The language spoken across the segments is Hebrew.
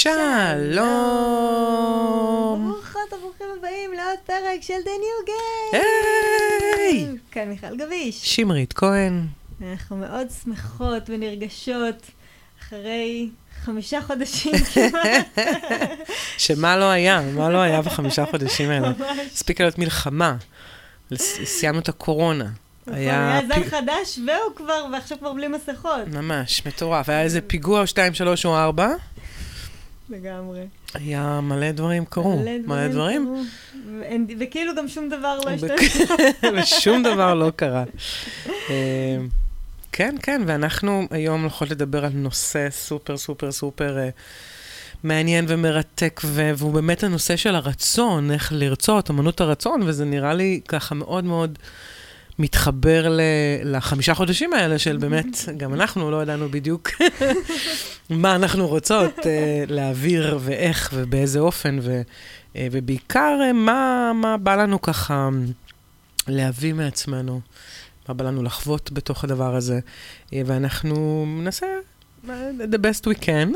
שלום. ברוכות וברוכים הבאים לעוד פרק של The New Game. היי! כאן מיכל גביש. שמרית כהן. אנחנו מאוד שמחות ונרגשות אחרי חמישה חודשים כמעט. שמה לא היה? מה לא היה בחמישה חודשים האלה? הספיקה להיות מלחמה. סיימנו את הקורונה. נכון, היה היה זן חדש והוא כבר, ועכשיו כבר בלי מסכות. ממש מטורף. היה איזה פיגוע או שתיים, שלוש או ארבע. לגמרי. היה מלא דברים קרו. מלא דברים. קרו. וכאילו גם שום דבר לא השתנה. ושום דבר לא קרה. אה, כן, כן, ואנחנו היום הולכות לדבר על נושא סופר סופר סופר אה, מעניין ומרתק, והוא באמת הנושא של הרצון, איך לרצות, אמנות הרצון, וזה נראה לי ככה מאוד מאוד מתחבר ל- לחמישה חודשים האלה של באמת, גם אנחנו לא ידענו בדיוק מה אנחנו רוצות אה, להעביר ואיך ובאיזה אופן, ו- אה, ובעיקר אה, מה, מה בא לנו ככה להביא מעצמנו, מה בא לנו לחוות בתוך הדבר הזה, אה, ואנחנו ננסה the best we can.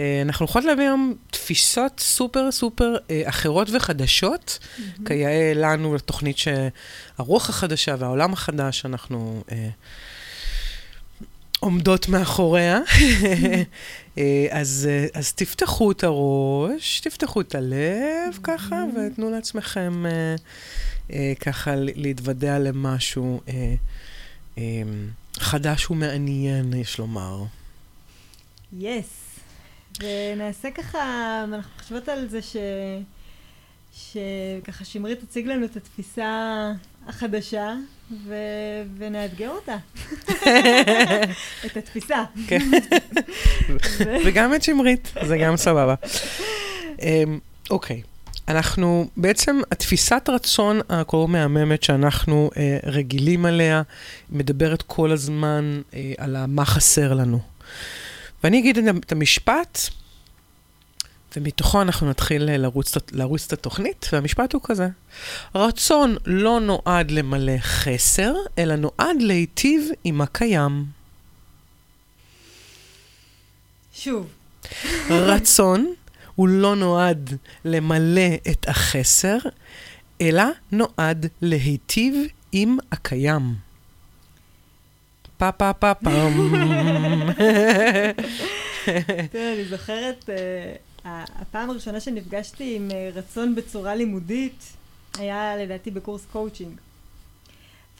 אה, אנחנו יכולות להביא היום תפיסות סופר סופר אה, אחרות וחדשות, כיאה לנו לתוכנית שהרוח החדשה והעולם החדש, אנחנו אה, עומדות מאחוריה. אה, אז, אה, אז תפתחו את הראש, תפתחו את הלב ככה, ותנו לעצמכם אה, אה, ככה להתוודע למשהו אה, אה, חדש ומעניין, יש לומר. יס. ונעשה ככה, אנחנו חושבות על זה ש... שככה שמרית תציג לנו את התפיסה החדשה, ו... ונאתגר אותה. את התפיסה. כן. וגם את שמרית, זה גם סבבה. אמ, אוקיי, אנחנו, בעצם התפיסת רצון הכל מהממת שאנחנו אה, רגילים עליה, מדברת כל הזמן אה, על מה חסר לנו. ואני אגיד את המשפט, ומתוכו אנחנו נתחיל אה, לרוץ, לרוץ את התוכנית, והמשפט הוא כזה: רצון לא נועד למלא חסר, אלא נועד להיטיב עם הקיים. שוב, רצון הוא לא נועד למלא את החסר, אלא נועד להיטיב עם הקיים. פה פה פה פם. תראה, אני זוכרת, אה, הפעם הראשונה שנפגשתי עם אה, רצון בצורה לימודית, היה לדעתי בקורס קואוצ'ינג.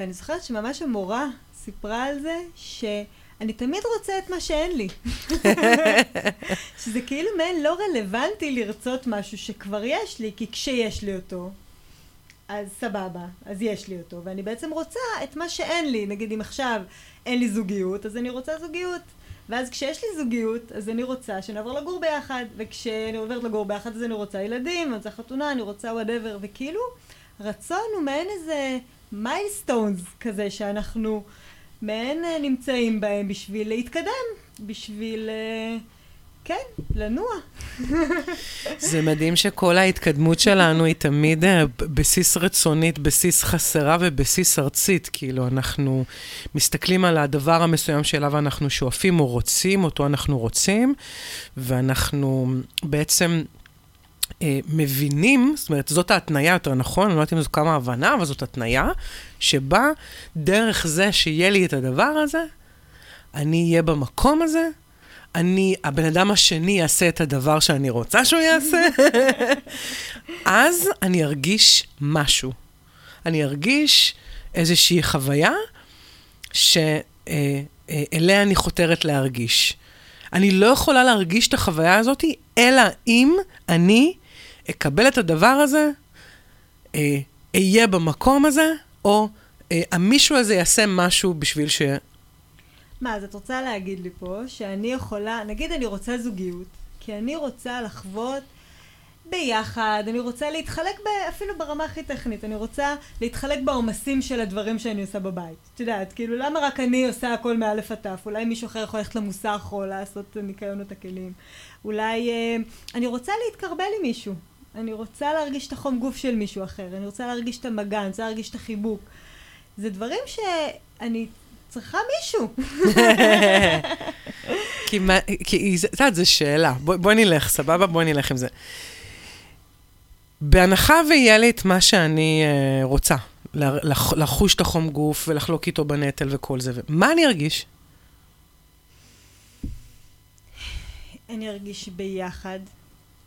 ואני זוכרת שממש המורה סיפרה על זה שאני תמיד רוצה את מה שאין לי. שזה כאילו מעין לא רלוונטי לרצות משהו שכבר יש לי, כי כשיש לי אותו, אז סבבה, אז יש לי אותו, ואני בעצם רוצה את מה שאין לי. נגיד אם עכשיו אין לי זוגיות, אז אני רוצה זוגיות. ואז כשיש לי זוגיות, אז אני רוצה שנעבור לגור ביחד, וכשאני עוברת לגור ביחד, אז אני רוצה ילדים, אני רוצה חתונה, אני רוצה whatever, וכאילו, רצון הוא מעין איזה milestones כזה שאנחנו מעין אה, נמצאים בהם בשביל להתקדם, בשביל, אה, כן, לנוע. זה מדהים שכל ההתקדמות שלנו היא תמיד אה, בסיס רצונית, בסיס חסרה ובסיס ארצית. כאילו, אנחנו מסתכלים על הדבר המסוים שאליו אנחנו שואפים או רוצים, אותו אנחנו רוצים, ואנחנו בעצם אה, מבינים, זאת אומרת, זאת ההתניה יותר נכון, אני לא יודעת אם זו כמה הבנה, אבל זאת התניה, שבה דרך זה שיהיה לי את הדבר הזה, אני אהיה במקום הזה, אני, הבן אדם השני יעשה את הדבר שאני רוצה שהוא יעשה, אז אני ארגיש משהו. אני ארגיש איזושהי חוויה שאליה אני חותרת להרגיש. אני לא יכולה להרגיש את החוויה הזאת, אלא אם אני אקבל את הדבר הזה, אה, אהיה במקום הזה, או אה, המישהו הזה יעשה משהו בשביל ש... מה, אז את רוצה להגיד לי פה שאני יכולה, נגיד אני רוצה זוגיות, כי אני רוצה לחוות ביחד, אני רוצה להתחלק ב, אפילו ברמה הכי טכנית, אני רוצה להתחלק בעומסים של הדברים שאני עושה בבית. את יודעת, כאילו, למה רק אני עושה הכל מאלף עד תף? אולי מישהו אחר יכול ללכת למוסך או לעשות ניקיון את הכלים. אולי אה, אני רוצה להתקרבל עם מישהו. אני רוצה להרגיש את החום גוף של מישהו אחר, אני רוצה להרגיש את המגע, אני רוצה להרגיש את החיבוק. זה דברים שאני צריכה מישהו. כי, מה, כי את יודעת, זו שאלה. בואי בוא נלך, סבבה? בואי נלך עם זה. בהנחה ויהיה לי את מה שאני uh, רוצה, לח, לחוש את החום גוף ולחלוק איתו בנטל וכל זה, מה אני ארגיש? אני ארגיש ביחד,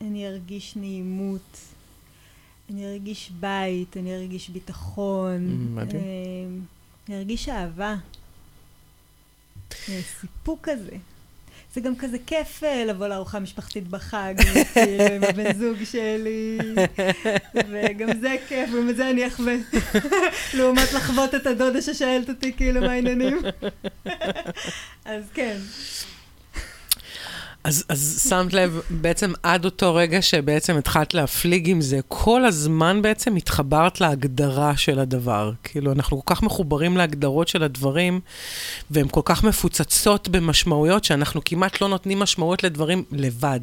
אני ארגיש נעימות, אני ארגיש בית, אני ארגיש ביטחון. Mm, מדהים. אה, אני ארגיש אהבה. סיפוק כזה. זה גם כזה כיף אה, לבוא לארוחה משפחתית בחג, עם הבן זוג שלי, וגם זה כיף, את זה אני אחווה. לעומת לחוות את הדודה ששאלת אותי, כאילו, מה העניינים. אז כן. אז, אז שמת לב, בעצם עד אותו רגע שבעצם התחלת להפליג עם זה, כל הזמן בעצם התחברת להגדרה של הדבר. כאילו, אנחנו כל כך מחוברים להגדרות של הדברים, והן כל כך מפוצצות במשמעויות, שאנחנו כמעט לא נותנים משמעויות לדברים לבד.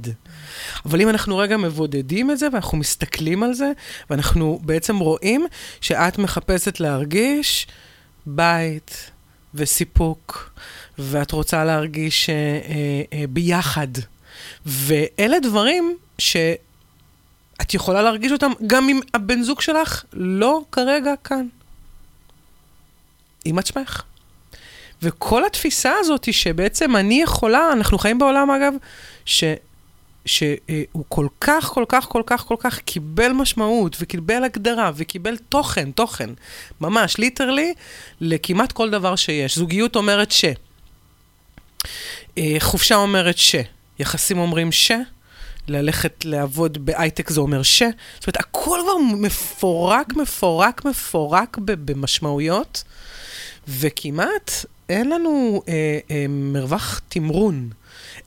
אבל אם אנחנו רגע מבודדים את זה, ואנחנו מסתכלים על זה, ואנחנו בעצם רואים שאת מחפשת להרגיש בית וסיפוק. ואת רוצה להרגיש אה, אה, אה, ביחד. ואלה דברים שאת יכולה להרגיש אותם גם אם הבן זוג שלך לא כרגע כאן. עם עצמך. וכל התפיסה הזאת היא שבעצם אני יכולה, אנחנו חיים בעולם אגב, ש... שהוא כל כך, כל כך, כל כך, כל כך קיבל משמעות, וקיבל הגדרה, וקיבל תוכן, תוכן, ממש, ליטרלי, לכמעט כל דבר שיש. זוגיות אומרת ש. אה, חופשה אומרת ש, יחסים אומרים ש, ללכת לעבוד בהייטק זה אומר ש. זאת אומרת, הכל כבר מפורק, מפורק, מפורק במשמעויות, וכמעט אין לנו אה, אה, מרווח תמרון.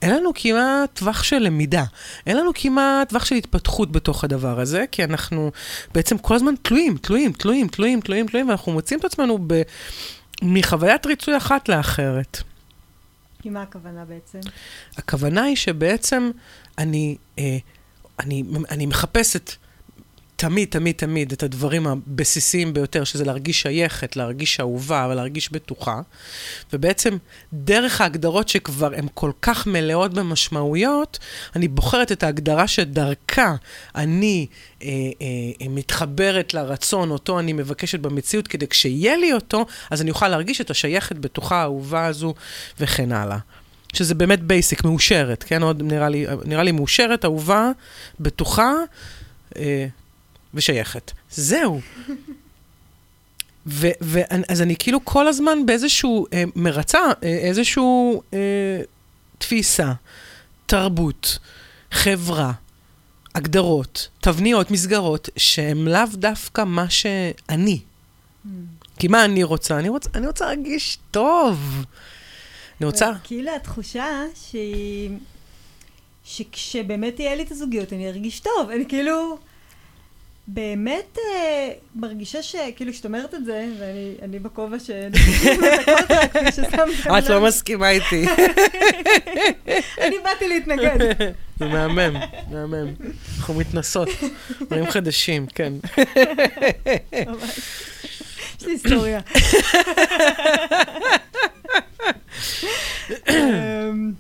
אין לנו כמעט טווח של למידה, אין לנו כמעט טווח של התפתחות בתוך הדבר הזה, כי אנחנו בעצם כל הזמן תלויים, תלויים, תלויים, תלויים, תלויים, תלויים, ואנחנו מוצאים את עצמנו ב... מחוויית ריצוי אחת לאחרת. כי מה הכוונה בעצם? הכוונה היא שבעצם אני, אה, אני, אני מחפשת תמיד, תמיד, תמיד את הדברים הבסיסיים ביותר, שזה להרגיש שייכת, להרגיש אהובה ולהרגיש בטוחה. ובעצם, דרך ההגדרות שכבר הן כל כך מלאות במשמעויות, אני בוחרת את ההגדרה שדרכה אני אה, אה, מתחברת לרצון, אותו אני מבקשת במציאות, כדי כשיהיה לי אותו, אז אני אוכל להרגיש את השייכת, בטוחה, האהובה הזו, וכן הלאה. שזה באמת בייסיק, מאושרת, כן? עוד נראה לי, נראה לי מאושרת, אהובה, בטוחה. אה, ושייכת. זהו. ו- ו- אז אני כאילו כל הזמן באיזשהו אה, מרצה, אה, איזשהו אה, תפיסה, תרבות, חברה, הגדרות, תבניות, מסגרות, שהן לאו דווקא מה שאני. Mm. כי מה אני רוצה? אני רוצה, אני רוצה להרגיש טוב. אני רוצה... כאילו התחושה שהיא... שכשבאמת תהיה לי את הזוגיות, אני ארגיש טוב. אני כאילו... באמת אה, מרגישה שכאילו כשאת אומרת את זה, ואני בכובע ש... את לא מסכימה איתי. אני באתי להתנגד. זה מהמם, מהמם. אנחנו מתנסות, דברים חדשים, כן. יש לי היסטוריה. אמ,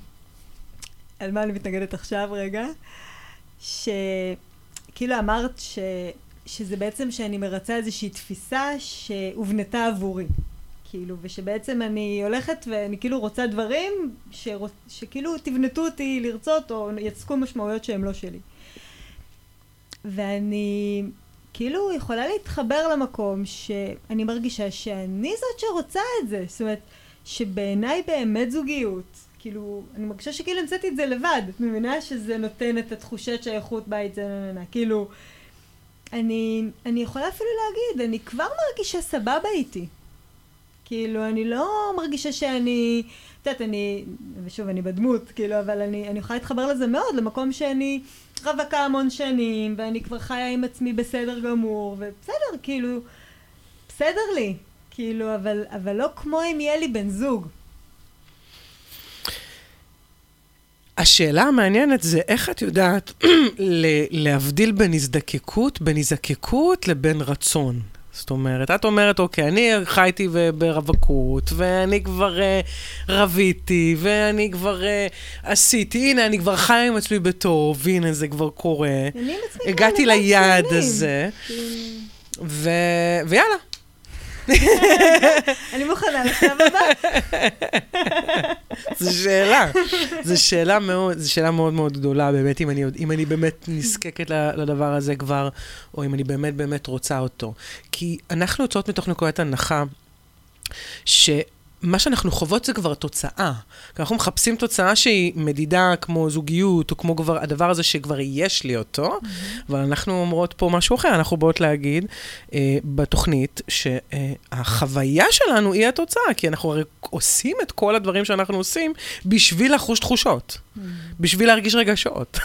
על מה אני מתנגדת עכשיו רגע? ש... כאילו אמרת ש, שזה בעצם שאני מרצה איזושהי תפיסה שהובנתה עבורי. כאילו, ושבעצם אני הולכת ואני כאילו רוצה דברים שרוצ... שכאילו תבנתו אותי לרצות או יצקו משמעויות שהן לא שלי. ואני כאילו יכולה להתחבר למקום שאני מרגישה שאני זאת שרוצה את זה. זאת אומרת, שבעיניי באמת זוגיות כאילו, אני מרגישה שכאילו המצאתי את זה לבד. את מבינה שזה נותן את התחושת שייכות בית, זה נהנה. כאילו, אני, אני יכולה אפילו להגיד, אני כבר מרגישה סבבה איתי. כאילו, אני לא מרגישה שאני, את יודעת, אני, ושוב, אני בדמות, כאילו, אבל אני, אני יכולה להתחבר לזה מאוד, למקום שאני רווקה המון שנים, ואני כבר חיה עם עצמי בסדר גמור, ובסדר, כאילו, בסדר לי, כאילו, אבל, אבל לא כמו אם יהיה לי בן זוג. השאלה המעניינת זה איך את יודעת להבדיל בין הזדקקות, בין הזדקקות לבין רצון. זאת אומרת, את אומרת, אוקיי, אני חייתי ברווקות, ואני כבר uh, רביתי, ואני כבר uh, עשיתי, הנה, אני כבר חי עם עצמי בטוב, והנה, זה כבר קורה. אני עם עצמי כבר הגעתי ליעד. הזה, כאילו, ו... ויאללה. אני מוכנה לשלב הבא. זו שאלה. זו שאלה מאוד, זו שאלה מאוד מאוד גדולה, באמת, אם אני, אם אני באמת נזקקת לדבר הזה כבר, או אם אני באמת באמת רוצה אותו. כי אנחנו יוצאות מתוך נקודת הנחה, שמה שאנחנו חוות זה כבר תוצאה. כי אנחנו מחפשים תוצאה שהיא מדידה כמו זוגיות, או כמו כבר הדבר הזה שכבר יש לי אותו, אבל אנחנו אומרות פה משהו אחר, אנחנו באות להגיד אה, בתוכנית שהחוויה שלנו היא התוצאה, כי אנחנו הרי עושים את כל הדברים שאנחנו עושים בשביל לחוש תחושות, בשביל להרגיש רגשות.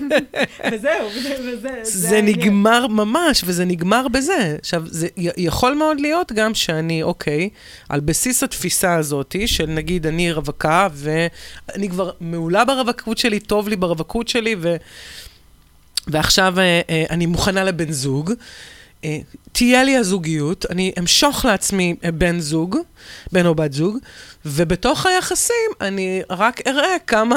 וזהו, וזה-. זה. נגמר ממש, וזה נגמר בזה. עכשיו, זה יכול מאוד להיות גם שאני, אוקיי, על בסיס התפיסה הזאת, של נגיד, אני רווקה, ואני כבר מעולה ברווקות שלי, טוב לי ברווקות שלי, ו... ועכשיו אה, אה, אני מוכנה לבן זוג. אה, תהיה לי הזוגיות, אני אמשוך לעצמי בן זוג, בן או בת זוג, ובתוך היחסים אני רק אראה כמה,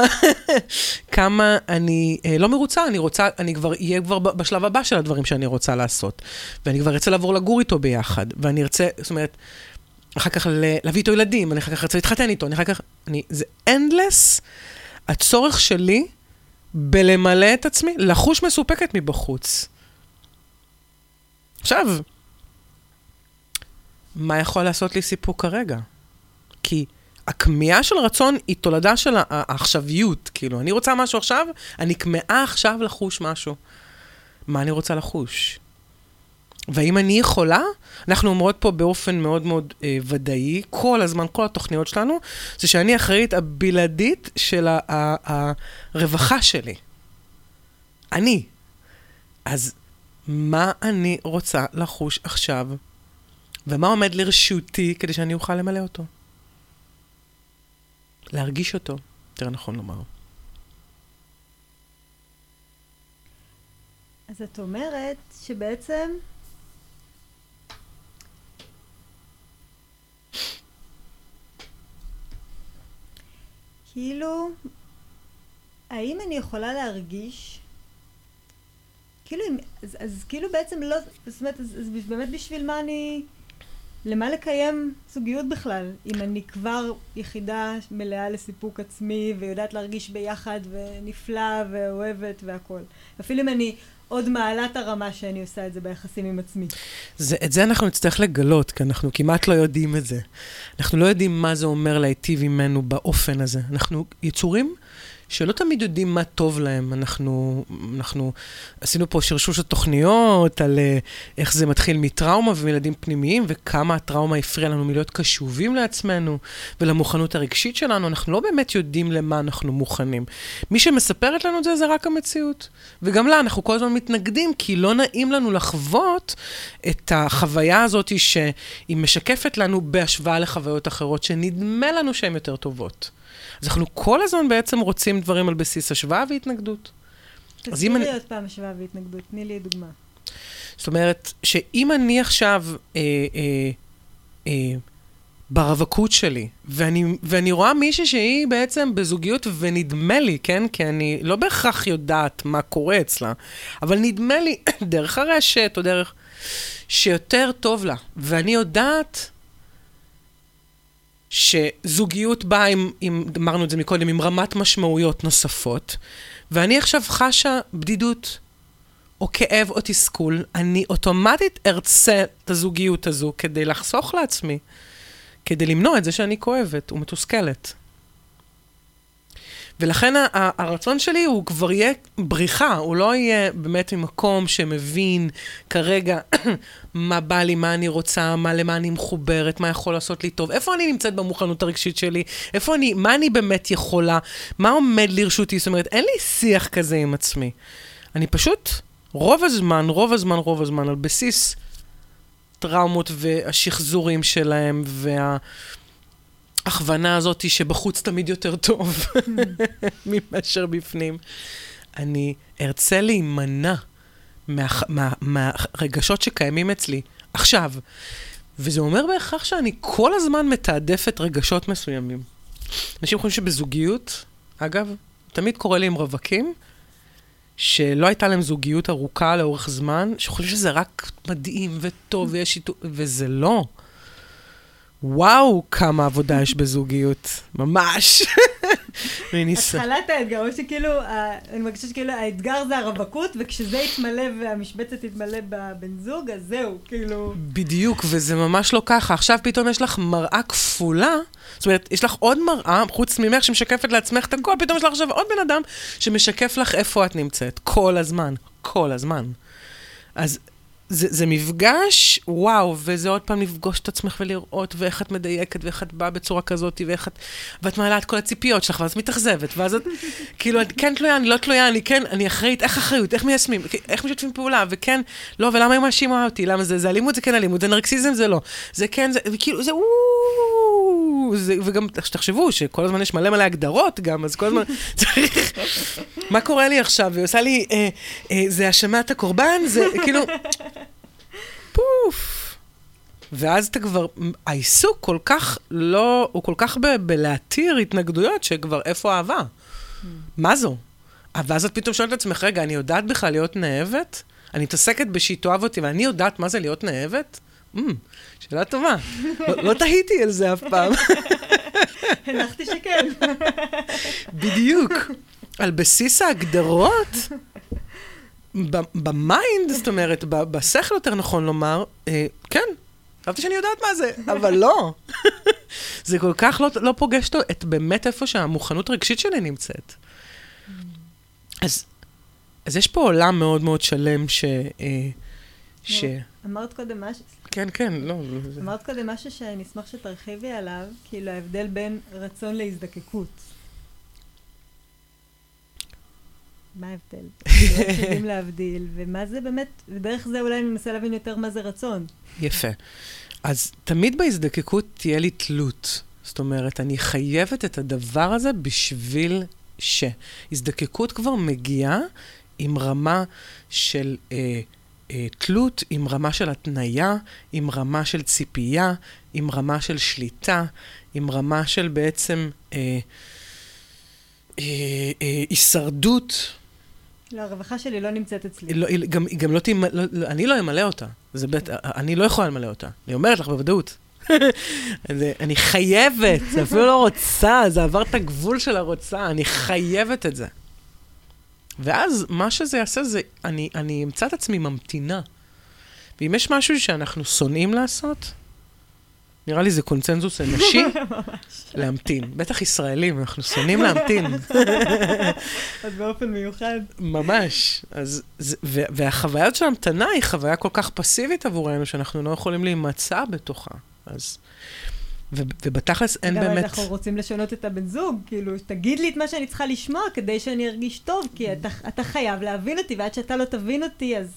כמה אני אה, לא מרוצה, אני רוצה, אני כבר אהיה כבר בשלב הבא של הדברים שאני רוצה לעשות. ואני כבר ארצה לעבור לגור איתו ביחד, ואני ארצה, זאת אומרת, אחר כך להביא איתו ילדים, אני אחר כך ארצה להתחתן איתו, אני אחר כך, אני, זה endless, הצורך שלי בלמלא את עצמי, לחוש מסופקת מבחוץ. עכשיו, מה יכול לעשות לי סיפוק כרגע? כי הכמיהה של רצון היא תולדה של העכשוויות. כאילו, אני רוצה משהו עכשיו, אני כמהה עכשיו לחוש משהו. מה אני רוצה לחוש? והאם אני יכולה? אנחנו אומרות פה באופן מאוד מאוד אה, ודאי, כל הזמן, כל התוכניות שלנו, זה שאני אחראית הבלעדית של ה- ה- הרווחה שלי. אני. אז מה אני רוצה לחוש עכשיו, ומה עומד לרשותי כדי שאני אוכל למלא אותו? להרגיש אותו, יותר נכון לומר. אז את אומרת שבעצם... כאילו, האם אני יכולה להרגיש? כאילו, אם, אז, אז כאילו בעצם לא, זאת אומרת, אז, אז באמת בשביל מה אני, למה לקיים זוגיות בכלל? אם אני כבר יחידה מלאה לסיפוק עצמי ויודעת להרגיש ביחד ונפלא ואוהבת והכול. אפילו אם אני עוד מעלה את הרמה שאני עושה את זה ביחסים עם עצמי. זה, את זה אנחנו נצטרך לגלות, כי אנחנו כמעט לא יודעים את זה. אנחנו לא יודעים מה זה אומר להיטיב עמנו באופן הזה. אנחנו יצורים שלא תמיד יודעים מה טוב להם. אנחנו, אנחנו עשינו פה שרשוש התוכניות על uh, איך זה מתחיל מטראומה ומילדים פנימיים, וכמה הטראומה הפריעה לנו מלהיות קשובים לעצמנו ולמוכנות הרגשית שלנו. אנחנו לא באמת יודעים למה אנחנו מוכנים. מי שמספרת לנו את זה, זה רק המציאות. וגם לה, אנחנו כל הזמן מתנגדים, כי לא נעים לנו לחוות את החוויה הזאת שהיא משקפת לנו בהשוואה לחוויות אחרות, שנדמה לנו שהן יותר טובות. אז אנחנו כל הזמן בעצם רוצים דברים על בסיס השוואה והתנגדות. תסבירי אני- עוד פעם השוואה והתנגדות, תני לי דוגמה. זאת אומרת, שאם אני עכשיו אה, אה, אה, ברווקות שלי, ואני, ואני רואה מישהי שהיא בעצם בזוגיות, ונדמה לי, כן? כי אני לא בהכרח יודעת מה קורה אצלה, אבל נדמה לי, דרך הרשת או דרך... שיותר טוב לה. ואני יודעת שזוגיות באה עם, עם, אמרנו את זה מקודם, עם רמת משמעויות נוספות, ואני עכשיו חשה בדידות. או כאב או תסכול, אני אוטומטית ארצה את הזוגיות הזו כדי לחסוך לעצמי, כדי למנוע את זה שאני כואבת ומתוסכלת. ולכן הרצון שלי הוא כבר יהיה בריחה, הוא לא יהיה באמת ממקום שמבין כרגע מה בא לי, מה אני רוצה, מה, למה אני מחוברת, מה יכול לעשות לי טוב, איפה אני נמצאת במוכנות הרגשית שלי, איפה אני, מה אני באמת יכולה, מה עומד לרשותי, זאת אומרת, אין לי שיח כזה עם עצמי. אני פשוט, רוב הזמן, רוב הזמן, רוב הזמן, על בסיס טראומות והשחזורים שלהם, וההכוונה הזאת שבחוץ תמיד יותר טוב מאשר בפנים, אני ארצה להימנע מה, מה, מהרגשות שקיימים אצלי, עכשיו, וזה אומר בהכרח שאני כל הזמן מתעדפת רגשות מסוימים. אנשים חושבים שבזוגיות, אגב, תמיד קורה לי עם רווקים, שלא הייתה להם זוגיות ארוכה לאורך זמן, שחושבים שזה רק מדהים וטוב ויש שיתוף, וזה לא. וואו, כמה עבודה יש בזוגיות. ממש. התחלת האתגר, או שכאילו, אני מרגישה שכאילו האתגר זה הרווקות, וכשזה יתמלא והמשבצת תתמלא בבן זוג, אז זהו, כאילו... בדיוק, וזה ממש לא ככה. עכשיו פתאום יש לך מראה כפולה, זאת אומרת, יש לך עוד מראה, חוץ ממך שמשקפת לעצמך את הכל, פתאום יש לך עכשיו עוד בן אדם שמשקף לך איפה את נמצאת, כל הזמן, כל הזמן. אז זה, זה מפגש, וואו, וזה עוד פעם לפגוש את עצמך ולראות, ואיך את מדייקת, ואיך את באה בצורה כזאת, ואיך את... ואת מעלה את כל הציפיות שלך, ואז מתאכזבת, ואז את... כאילו, את כן תלויה, אני לא תלויה, אני כן, אני אחראית, איך אחריות, איך מיישמים, איך משתפים פעולה, וכן, לא, ולמה היא מאשימה אותי, למה זה, זה אלימות, זה כן אלימות, זה נרקסיזם, זה לא. זה כן, זה, וכאילו, זה זה, וגם תחשבו שכל הזמן יש מלא מלא הגדרות גם, אז כל הזמן צריך... מה קורה לי עכשיו? והיא עושה לי, אה, אה, זה האשמת הקורבן, זה כאילו... פוף. ואז אתה כבר, העיסוק כל כך לא, הוא כל כך ב, בלהתיר התנגדויות, שכבר איפה האהבה? Mm. מה זו? ואז את פתאום שואלת את עצמך, רגע, אני יודעת בכלל להיות נאהבת? אני מתעסקת בשהיא תאהב אותי, ואני יודעת מה זה להיות נאהבת? Mm, שאלה טובה. לא, לא תהיתי על זה אף פעם. הנחתי שכן. בדיוק. על בסיס ההגדרות, ב mind, זאת אומרת, בשכל יותר נכון לומר, אה, כן, חשבתי שאני יודעת מה זה, אבל לא. זה כל כך לא, לא פוגש את באמת איפה שהמוכנות הרגשית שלי נמצאת. אז, אז יש פה עולם מאוד מאוד שלם ש... אה, ש... אמרת קודם משהו, כן, כן, לא. אמרת קודם משהו שאני אשמח שתרחיבי עליו, כאילו ההבדל בין רצון להזדקקות. מה ההבדל? יודעים להבדיל, ומה זה באמת, ודרך זה אולי אני מנסה להבין יותר מה זה רצון. יפה. אז תמיד בהזדקקות תהיה לי תלות. זאת אומרת, אני חייבת את הדבר הזה בשביל ש. הזדקקות כבר מגיעה עם רמה של אה, אה, תלות, עם רמה של התניה, עם רמה של ציפייה, עם רמה של שליטה, עם רמה של בעצם אה, אה, אה, הישרדות. לא, הרווחה שלי לא נמצאת אצלי. לא, היא גם, היא גם לא תמלא, לא, אני לא אמלא אותה. זה בית, אני לא יכולה למלא אותה. אני אומרת לך בוודאות. אני חייבת, זה אפילו לא רוצה, זה עבר את הגבול של הרוצה, אני חייבת את זה. ואז מה שזה יעשה זה, אני, אני אמצא את עצמי ממתינה. ואם יש משהו שאנחנו שונאים לעשות, נראה לי זה קונצנזוס אנושי, להמתין. בטח ישראלים, אנחנו שונאים להמתין. אז באופן מיוחד. ממש. אז, והחוויה של המתנה היא חוויה כל כך פסיבית עבורנו, שאנחנו לא יכולים להימצא בתוכה. אז... ובתכלס אין באמת... גם אנחנו רוצים לשנות את הבן זוג, כאילו, תגיד לי את מה שאני צריכה לשמוע כדי שאני ארגיש טוב, כי אתה, אתה חייב להבין אותי, ועד שאתה לא תבין אותי, אז...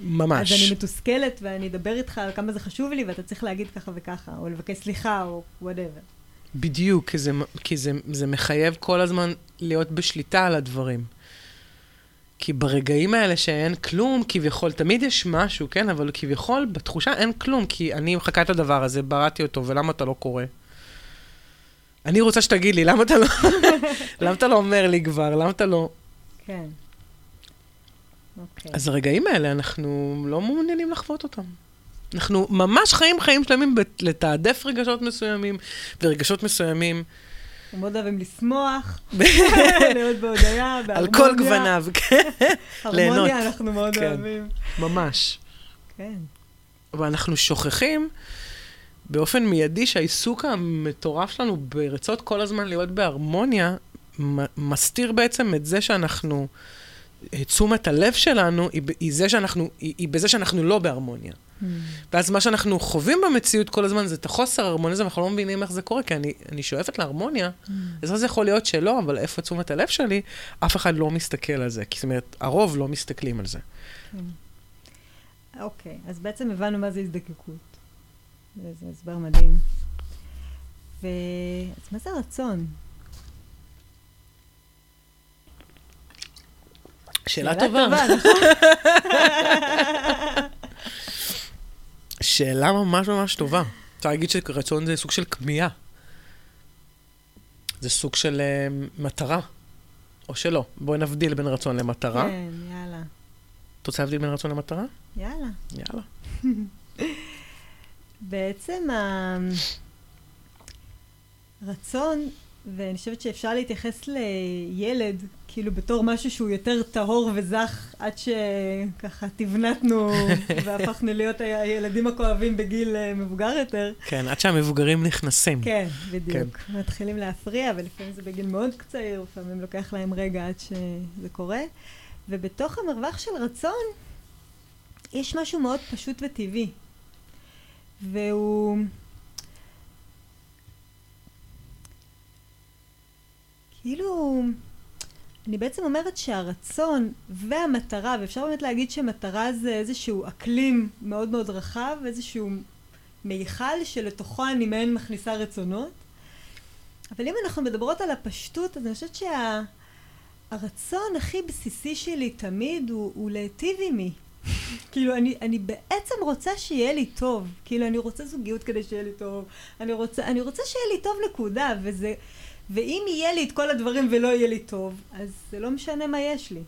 ממש. אז אני מתוסכלת, ואני אדבר איתך על כמה זה חשוב לי, ואתה צריך להגיד ככה וככה, או לבקש סליחה, או whatever. בדיוק, כי, זה, כי זה, זה מחייב כל הזמן להיות בשליטה על הדברים. כי ברגעים האלה שאין כלום, כביכול, תמיד יש משהו, כן? אבל כביכול, בתחושה אין כלום, כי אני מחכה ל הדבר הזה, בראתי אותו, ולמה אתה לא קורא? אני רוצה שתגיד לי, למה אתה לא... למה אתה לא אומר לי כבר? למה אתה לא... כן. אוקיי. אז הרגעים האלה, אנחנו לא מעוניינים לחוות אותם. אנחנו ממש חיים חיים שלמים לתעדף רגשות מסוימים, ורגשות מסוימים... אנחנו מאוד אוהבים לשמוח, להיות בהודיה, בהרמוניה. על כל גווניו, כן. הרמוניה אנחנו מאוד כן. אוהבים. ממש. כן. ואנחנו שוכחים באופן מיידי שהעיסוק המטורף שלנו ברצות כל הזמן להיות בהרמוניה, מסתיר בעצם את זה שאנחנו... תשומת הלב שלנו היא, היא, זה שאנחנו, היא, היא בזה שאנחנו לא בהרמוניה. Mm. ואז מה שאנחנו חווים במציאות כל הזמן זה את החוסר ההרמוניה הזה, ואנחנו לא מבינים איך זה קורה, כי אני, אני שואפת להרמוניה, mm. אז זה יכול להיות שלא, אבל איפה תשומת הלב שלי, אף אחד לא מסתכל על זה. כי זאת אומרת, הרוב לא מסתכלים על זה. Mm. אוקיי, אז בעצם הבנו מה זה הזדקקות. זה הסבר מדהים. ו... אז מה זה רצון? שאלה טובה. נכון? שאלה ממש ממש טובה. אפשר להגיד שרצון זה סוג של כמיהה. זה סוג של uh, מטרה, או שלא. בואי נבדיל בין רצון למטרה. כן, יאללה. את רוצה להבדיל בין רצון למטרה? יאללה. יאללה. בעצם הרצון, ואני חושבת שאפשר להתייחס לילד, כאילו בתור משהו שהוא יותר טהור וזך, עד שככה תבנתנו והפכנו להיות הילדים הכואבים בגיל אה, מבוגר יותר. כן, עד שהמבוגרים נכנסים. כן, בדיוק. כן. מתחילים להפריע, ולפעמים זה בגיל מאוד קצר, לפעמים לוקח להם רגע עד שזה קורה. ובתוך המרווח של רצון, יש משהו מאוד פשוט וטבעי. והוא... כאילו, אני בעצם אומרת שהרצון והמטרה, ואפשר באמת להגיד שמטרה זה איזשהו אקלים מאוד מאוד רחב, איזשהו מיכל שלתוכו אני מעין מכניסה רצונות. אבל אם אנחנו מדברות על הפשטות, אז אני חושבת שהרצון הכי בסיסי שלי תמיד הוא, הוא להיטיב עימי. כאילו, אני, אני בעצם רוצה שיהיה לי טוב. כאילו, אני רוצה זוגיות כדי שיהיה לי טוב. אני רוצה, אני רוצה שיהיה לי טוב נקודה, וזה... ואם יהיה לי את כל הדברים ולא יהיה לי טוב, אז זה לא משנה מה יש לי.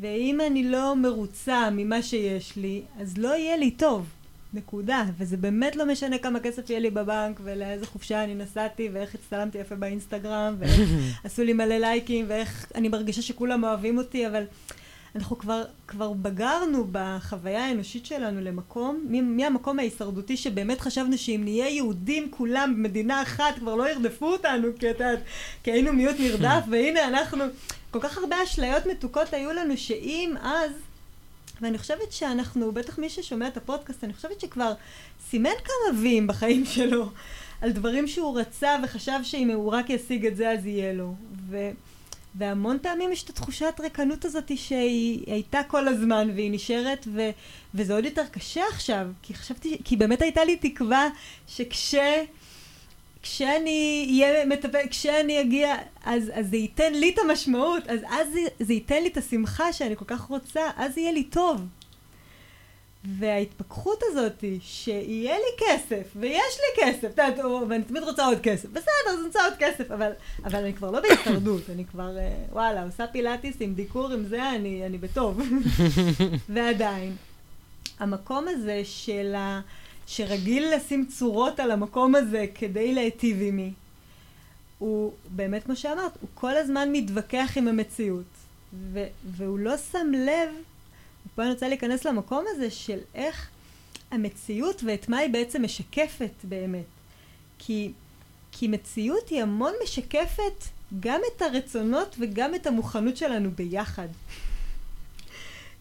ואם אני לא מרוצה ממה שיש לי, אז לא יהיה לי טוב. נקודה. וזה באמת לא משנה כמה כסף יהיה לי בבנק, ולאיזה חופשה אני נסעתי, ואיך הצטלמתי יפה באינסטגרם, ואיך עשו לי מלא לייקים, ואיך אני מרגישה שכולם אוהבים אותי, אבל אנחנו כבר, כבר בגרנו בחוויה האנושית שלנו למקום, מהמקום ההישרדותי שבאמת חשבנו שאם נהיה יהודים כולם במדינה אחת כבר לא ירדפו אותנו כי את יודעת, כי היינו מיעוט נרדף והנה אנחנו, כל כך הרבה אשליות מתוקות היו לנו שאם אז ואני חושבת שאנחנו, בטח מי ששומע את הפודקאסט, אני חושבת שכבר סימן כמה ויים בחיים שלו על דברים שהוא רצה וחשב שאם הוא רק ישיג את זה אז יהיה לו. ו... והמון פעמים יש את התחושת ריקנות הזאת שהיא הייתה כל הזמן והיא נשארת ו, וזה עוד יותר קשה עכשיו כי חשבתי, כי באמת הייתה לי תקווה שכש... כשאני אהיה מטפל, כשאני אגיע, אז, אז זה ייתן לי את המשמעות, אז אז זה, זה ייתן לי את השמחה שאני כל כך רוצה, אז יהיה לי טוב. וההתפכחות הזאת, שיהיה לי כסף, ויש לי כסף, אתה יודע, ואני תמיד רוצה עוד כסף, בסדר, אז אני רוצה עוד כסף, אבל, אבל אני כבר לא בהישרדות, אני כבר, אה, וואלה, עושה פילאטיס עם דיקור, עם זה, אני, אני בטוב. ועדיין, המקום הזה של ה... שרגיל לשים צורות על המקום הזה כדי להיטיב עימי, הוא באמת, כמו שאמרת, הוא כל הזמן מתווכח עם המציאות, ו- והוא לא שם לב ופה אני רוצה להיכנס למקום הזה של איך המציאות ואת מה היא בעצם משקפת באמת. כי, כי מציאות היא המון משקפת גם את הרצונות וגם את המוכנות שלנו ביחד.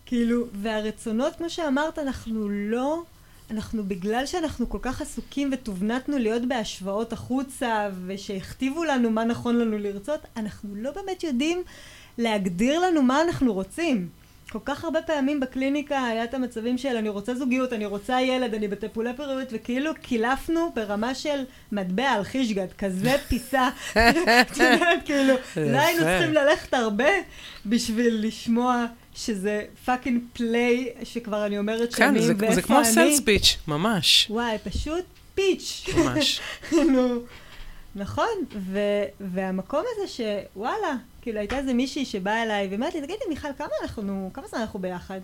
כאילו, והרצונות, כמו שאמרת, אנחנו לא, אנחנו בגלל שאנחנו כל כך עסוקים ותובנתנו להיות בהשוואות החוצה ושהכתיבו לנו מה נכון לנו לרצות, אנחנו לא באמת יודעים להגדיר לנו מה אנחנו רוצים. כל כך הרבה פעמים בקליניקה היה את המצבים של אני רוצה זוגיות, אני רוצה ילד, אני בטיפולי פוריות, וכאילו קילפנו ברמה של מטבע על חישגת, כזה פיסה. את יודעת, כאילו, לא היינו צריכים ללכת הרבה בשביל לשמוע שזה פאקינג פליי, שכבר אני אומרת שנים, ואיפה אני. כן, זה כמו סלס פיץ', ממש. וואי, פשוט פיץ'. ממש. נו, נכון, והמקום הזה שוואלה, כאילו הייתה איזה מישהי שבאה אליי ואומרת לי, תגידי מיכל, כמה אנחנו, כמה זמן אנחנו ביחד?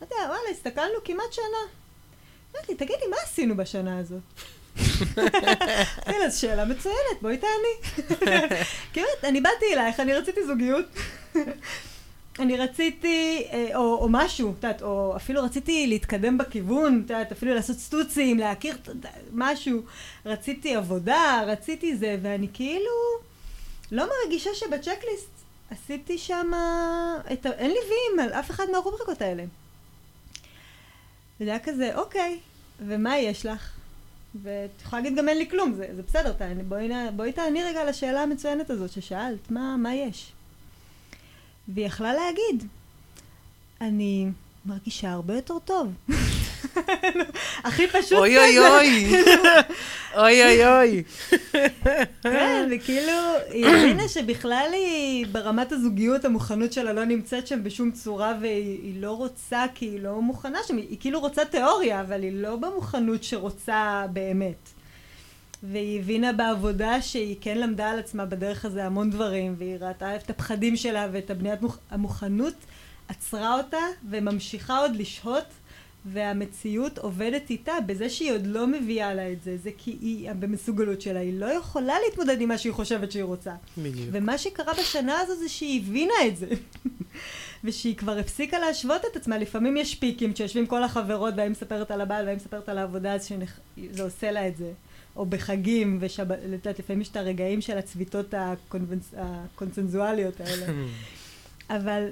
אמרתי לה, וואלה, הסתכלנו כמעט שנה. אמרתי לי, תגידי, מה עשינו בשנה הזאת? זו שאלה מצוינת, בואי תעני. באמת, אני באתי אלייך, אני רציתי זוגיות. אני רציתי, אה, או, או משהו, את יודעת, או אפילו רציתי להתקדם בכיוון, את יודעת, אפילו לעשות סטוצים, להכיר משהו. רציתי עבודה, רציתי זה, ואני כאילו... לא מרגישה שבצ'קליסט עשיתי שם את. אין לי ויים על אף אחד מהרובריקות האלה. וזה היה כזה, אוקיי, ומה יש לך? ואת יכולה להגיד גם אין לי כלום, זה, זה בסדר, תעני, בואי, בואי תעני רגע לשאלה המצוינת הזאת ששאלת, מה, מה יש? והיא יכלה להגיד, אני מרגישה הרבה יותר טוב. הכי פשוט אוי אוי אוי. אוי אוי אוי. כן, וכאילו, היא הבינה שבכלל היא, ברמת הזוגיות, המוכנות שלה לא נמצאת שם בשום צורה, והיא לא רוצה, כי היא לא מוכנה שם, היא כאילו רוצה תיאוריה, אבל היא לא במוכנות שרוצה באמת. והיא הבינה בעבודה שהיא כן למדה על עצמה בדרך הזה המון דברים, והיא ראתה את הפחדים שלה ואת הבניית מוכ... המוכנות עצרה אותה וממשיכה עוד לשהות והמציאות עובדת איתה בזה שהיא עוד לא מביאה לה את זה, זה כי היא במסוגלות שלה, היא לא יכולה להתמודד עם מה שהיא חושבת שהיא רוצה. בדיוק. ומה שקרה בשנה הזו זה שהיא הבינה את זה. ושהיא כבר הפסיקה להשוות את עצמה, לפעמים יש פיקים, כשיושבים כל החברות והיא מספרת על הבעל והיא מספרת על העבודה, אז שנח... זה עושה לה את זה. או בחגים, ושבת, לפעמים יש את הרגעים של הצביתות הקונבנס... הקונצנזואליות האלה. אבל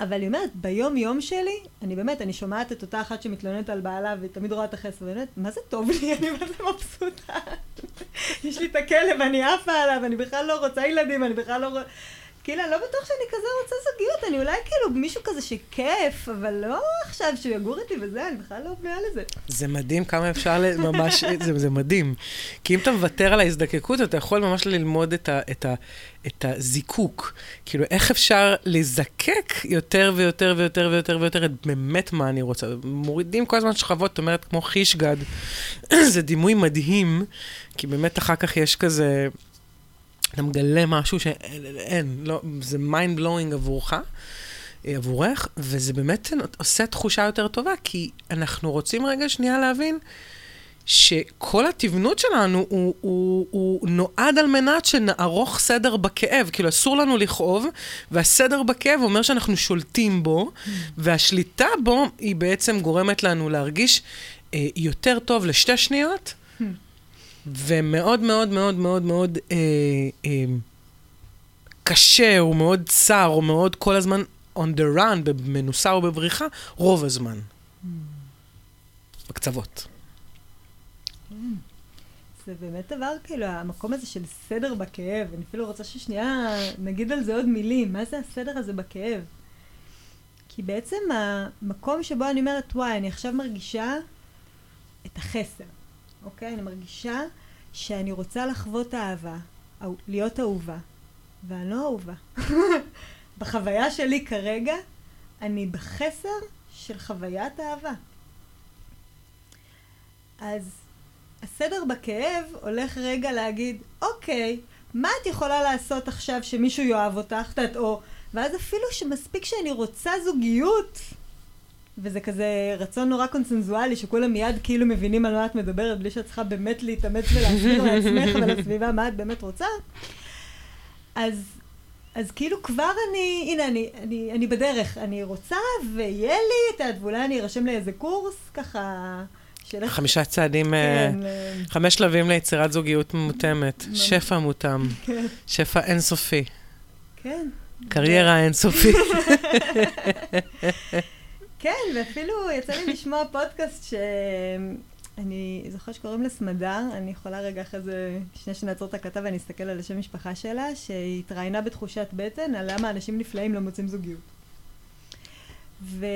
אבל היא אומרת, ביום יום שלי, אני באמת, אני שומעת את אותה אחת שמתלוננת על בעלה ותמיד רואה את החסר, ואני אומרת, מה זה טוב לי? אני זה מבסוטה. יש לי את הכלב, אני עפה עליו, אני בכלל לא רוצה ילדים, אני בכלל לא רוצה... כאילו, אני לא בטוח שאני כזה רוצה זוגיות, אני אולי כאילו מישהו כזה שכיף, אבל לא עכשיו שהוא יגור איתי וזה, אני בכלל לא בנויה לזה. זה מדהים כמה אפשר ל... ממש, זה, זה מדהים. כי אם אתה מוותר על ההזדקקות, אתה יכול ממש ללמוד את, ה, את, ה, את הזיקוק. כאילו, איך אפשר לזקק יותר ויותר ויותר ויותר ויותר את באמת מה אני רוצה. מורידים כל הזמן שכבות, את אומרת, כמו חישגד. זה דימוי מדהים, כי באמת אחר כך יש כזה... אתה מגלה משהו שאין, לא, זה mind blowing עבורך, אה, עבורך, וזה באמת עושה תחושה יותר טובה, כי אנחנו רוצים רגע שנייה להבין שכל התבנות שלנו הוא, הוא, הוא נועד על מנת שנערוך סדר בכאב. כאילו, אסור לנו לכאוב, והסדר בכאב אומר שאנחנו שולטים בו, mm. והשליטה בו היא בעצם גורמת לנו להרגיש אה, יותר טוב לשתי שניות. ומאוד מאוד מאוד מאוד מאוד אה, אה, קשה, או מאוד צר, או מאוד כל הזמן on the run, במנוסה או בבריחה, רוב הזמן. בקצוות. Mm. זה באמת דבר, כאילו, המקום הזה של סדר בכאב, אני אפילו רוצה ששנייה נגיד על זה עוד מילים, מה זה הסדר הזה בכאב? כי בעצם המקום שבו אני אומרת, וואי, אני עכשיו מרגישה את החסר. אוקיי? אני מרגישה שאני רוצה לחוות אהבה, להיות אהובה, ואני לא אהובה. בחוויה שלי כרגע, אני בחסר של חוויית אהבה. אז הסדר בכאב הולך רגע להגיד, אוקיי, מה את יכולה לעשות עכשיו שמישהו יאהב אותך, או... ואז אפילו שמספיק שאני רוצה זוגיות, וזה כזה רצון נורא קונצנזואלי, שכולם מיד כאילו מבינים על מה את מדברת, בלי שאת צריכה באמת להתאמץ ולהסביר לעצמך ולסביבה מה את באמת רוצה. אז, אז כאילו כבר אני, הנה, אני, אני, אני בדרך, אני רוצה, ויהיה לי את ה... ואולי אני ארשם לאיזה קורס, ככה... שלך... חמישה צעדים, כן, uh, חמש שלבים ליצירת זוגיות מותאמת, שפע מותאם, כן. שפע אינסופי. כן. קריירה אינסופית. כן, ואפילו יצא לי לשמוע פודקאסט שאני זוכרת שקוראים לה סמדר, אני יכולה רגע אחרי זה, לפני שנעצור את הכתב ואני אסתכל על השם משפחה שלה, שהיא התראיינה בתחושת בטן על למה אנשים נפלאים לא מוצאים זוגיות. ו...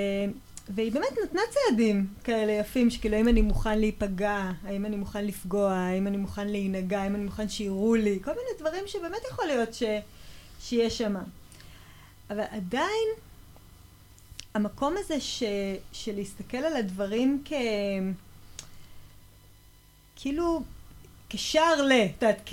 והיא באמת נתנה צעדים כאלה יפים, שכאילו האם אני מוכן להיפגע, האם אני מוכן לפגוע, האם אני מוכן להינגע, האם אני מוכן שיראו לי, כל מיני דברים שבאמת יכול להיות ש... שיש שם. אבל עדיין המקום הזה ש, של להסתכל על הדברים כ... כאילו כשער ל, את יודעת.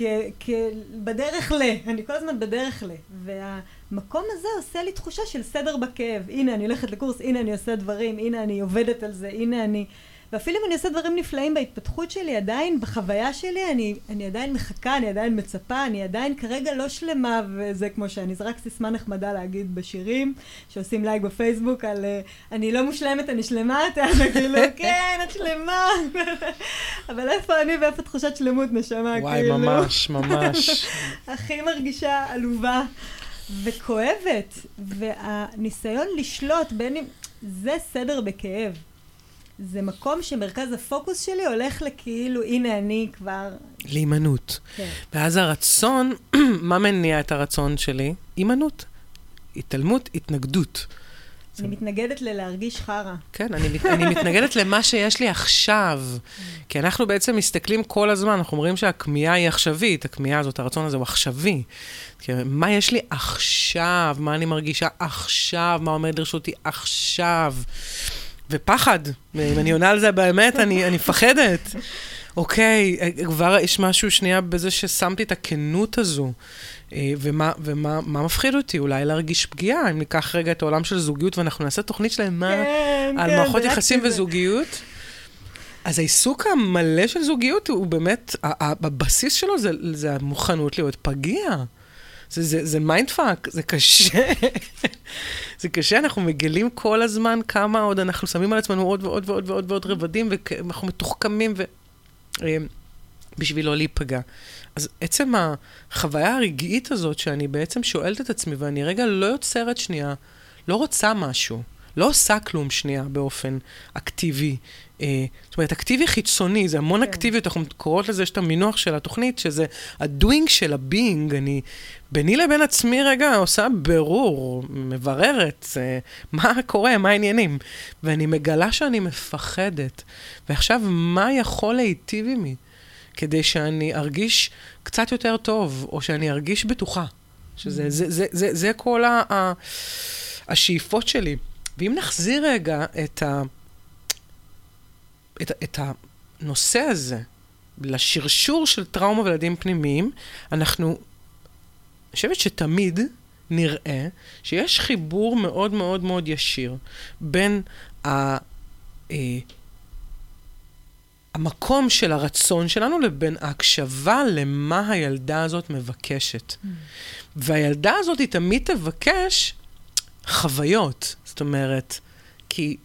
בדרך ל, אני כל הזמן בדרך ל. והמקום הזה עושה לי תחושה של סדר בכאב. הנה, אני הולכת לקורס, הנה, אני עושה דברים, הנה, אני עובדת על זה, הנה, אני... ואפילו אם אני עושה דברים נפלאים בהתפתחות שלי, עדיין, בחוויה שלי, אני, אני עדיין מחכה, אני עדיין מצפה, אני עדיין כרגע לא שלמה, וזה כמו שאני, זה רק סיסמה נחמדה להגיד בשירים, שעושים לייק בפייסבוק על uh, אני לא מושלמת, אני שלמה, אתה כאילו, כן, את שלמה. אבל איפה אני ואיפה תחושת שלמות, נשמה, וואי, כאילו. וואי, ממש, ממש. הכי מרגישה עלובה. וכואבת, והניסיון לשלוט בין אם... זה סדר בכאב. זה מקום שמרכז הפוקוס שלי הולך לכאילו, הנה אני כבר... להימנעות. כן. ואז הרצון, מה מניע את הרצון שלי? הימנעות. התעלמות, התנגדות. אני מתנגדת ללהרגיש חרא. כן, אני, מת- אני מתנגדת למה שיש לי עכשיו. כי אנחנו בעצם מסתכלים כל הזמן, אנחנו אומרים שהכמיהה היא עכשווית, הכמיהה הזאת, הרצון הזה הוא עכשווי. מה יש לי עכשיו? מה אני מרגישה עכשיו? מה עומד לרשותי עכשיו? ופחד. אם אני עונה על זה באמת, אני, אני מפחדת. אוקיי, כבר יש משהו שנייה בזה ששמתי את הכנות הזו. אה, ומה, ומה מה מפחיד אותי? אולי להרגיש פגיעה, אם ניקח רגע את העולם של זוגיות ואנחנו נעשה תוכנית שלמה כן, על כן, מערכות יחסים זה. וזוגיות. אז העיסוק המלא של זוגיות הוא באמת, הבסיס שלו זה, זה המוכנות להיות פגיע. זה, זה, זה fuck, זה קשה. זה קשה, אנחנו מגלים כל הזמן כמה עוד אנחנו שמים על עצמנו עוד ועוד ועוד ועוד ועוד רבדים, ואנחנו מתוחכמים ו... אה, בשביל לא להיפגע. אז עצם החוויה הרגעית הזאת, שאני בעצם שואלת את עצמי, ואני רגע לא יוצרת שנייה, לא רוצה משהו, לא עושה כלום שנייה באופן אקטיבי. אה, זאת אומרת, אקטיבי חיצוני, זה המון כן. אקטיביות, אנחנו קוראות לזה, יש את המינוח של התוכנית, שזה ה doing של ה being, אני ביני לבין עצמי רגע עושה בירור, מבררת, אה, מה קורה, מה העניינים. ואני מגלה שאני מפחדת. ועכשיו, מה יכול להיטיב עמי? כדי שאני ארגיש קצת יותר טוב, או שאני ארגיש בטוחה. שזה זה, זה, זה, זה כל ה, ה, השאיפות שלי. ואם נחזיר רגע את, ה, את, את הנושא הזה לשרשור של טראומה וילדים פנימיים, אנחנו, אני חושבת שתמיד נראה שיש חיבור מאוד מאוד מאוד ישיר בין ה... אה, המקום של הרצון שלנו לבין ההקשבה למה הילדה הזאת מבקשת. והילדה הזאת היא תמיד תבקש חוויות. זאת אומרת, כי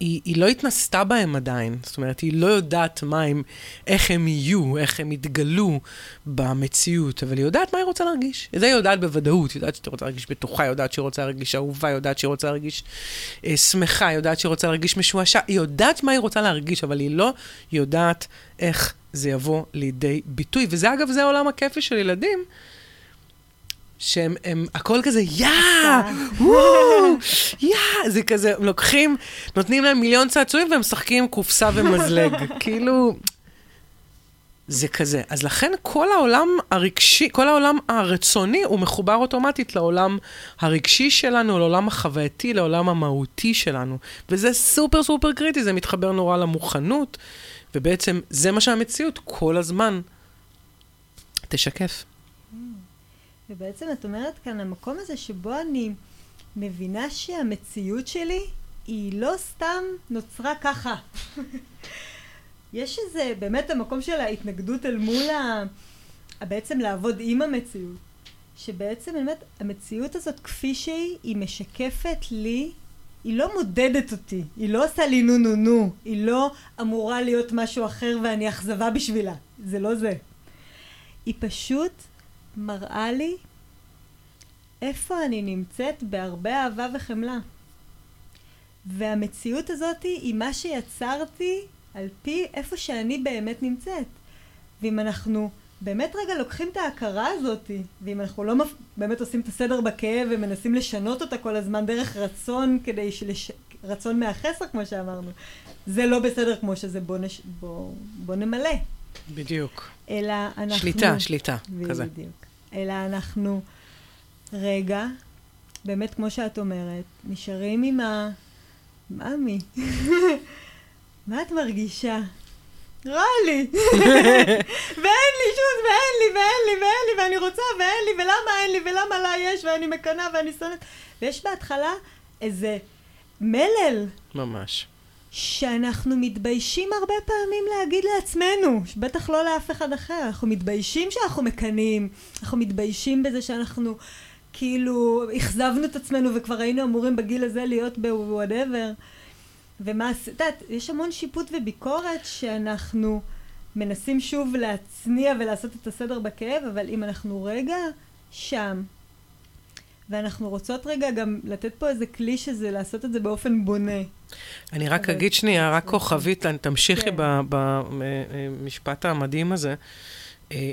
היא, היא לא התנסתה בהם עדיין. זאת אומרת, היא לא יודעת מה הם, איך הם יהיו, איך הם יתגלו במציאות, אבל היא יודעת מה היא רוצה להרגיש. את זה היא יודעת בוודאות. היא יודעת שהיא רוצה להרגיש בטוחה, היא יודעת שהיא רוצה להרגיש אהובה, היא יודעת שהיא רוצה להרגיש אה, שמחה, היא יודעת שהיא רוצה להרגיש משועשע. היא יודעת מה היא רוצה להרגיש, אבל היא לא יודעת איך זה יבוא לידי ביטוי. וזה, אגב, זה העולם הכיפי של ילדים. שהם, הם, הכל כזה, יא, וואו, יא, זה כזה, הם לוקחים, נותנים להם מיליון צעצועים והם משחקים קופסה ומזלג. כאילו, זה כזה. אז לכן כל העולם הרגשי, כל העולם הרצוני, הוא מחובר אוטומטית לעולם הרגשי שלנו, לעולם החווייתי, לעולם המהותי שלנו. וזה סופר סופר קריטי, זה מתחבר נורא למוכנות, ובעצם זה מה שהמציאות כל הזמן תשקף. ובעצם את אומרת כאן, המקום הזה שבו אני מבינה שהמציאות שלי היא לא סתם נוצרה ככה. יש איזה, באמת המקום של ההתנגדות אל מול ה... בעצם לעבוד עם המציאות. שבעצם באמת המציאות הזאת כפי שהיא, היא משקפת לי, היא לא מודדת אותי, היא לא עושה לי נו נו נו, היא לא אמורה להיות משהו אחר ואני אכזבה בשבילה, זה לא זה. היא פשוט מראה לי איפה אני נמצאת בהרבה אהבה וחמלה. והמציאות הזאת היא מה שיצרתי על פי איפה שאני באמת נמצאת. ואם אנחנו באמת רגע לוקחים את ההכרה הזאת, ואם אנחנו לא מפ... באמת עושים את הסדר בכאב ומנסים לשנות אותה כל הזמן דרך רצון כדי שלש... רצון מהחסר כמו שאמרנו, זה לא בסדר כמו שזה, בוא, נש... בוא... בוא נמלא. בדיוק. אלא אנחנו... שליטה, שליטה, כזה. בדיוק. אלא אנחנו רגע, באמת כמו שאת אומרת, נשארים עם ה... מאמי, מה את מרגישה? רע לי. ואין לי שום, ואין לי, ואין לי, ואין לי, ואני רוצה, ואין לי, ולמה אין לי, ולמה לה יש, ואני מקנאה, ואני שונאת. ויש בהתחלה איזה מלל. ממש. שאנחנו מתביישים הרבה פעמים להגיד לעצמנו, בטח לא לאף אחד אחר, אנחנו מתביישים שאנחנו מקנאים, אנחנו מתביישים בזה שאנחנו כאילו אכזבנו את עצמנו וכבר היינו אמורים בגיל הזה להיות בוואטאבר. ומה, את יודעת, יש המון שיפוט וביקורת שאנחנו מנסים שוב להצניע ולעשות את הסדר בכאב, אבל אם אנחנו רגע שם, ואנחנו רוצות רגע גם לתת פה איזה כלי שזה לעשות את זה באופן בונה. אני רק אגיד שנייה, רק כוכבית, תמשיכי כן. במשפט המדהים הזה. אה,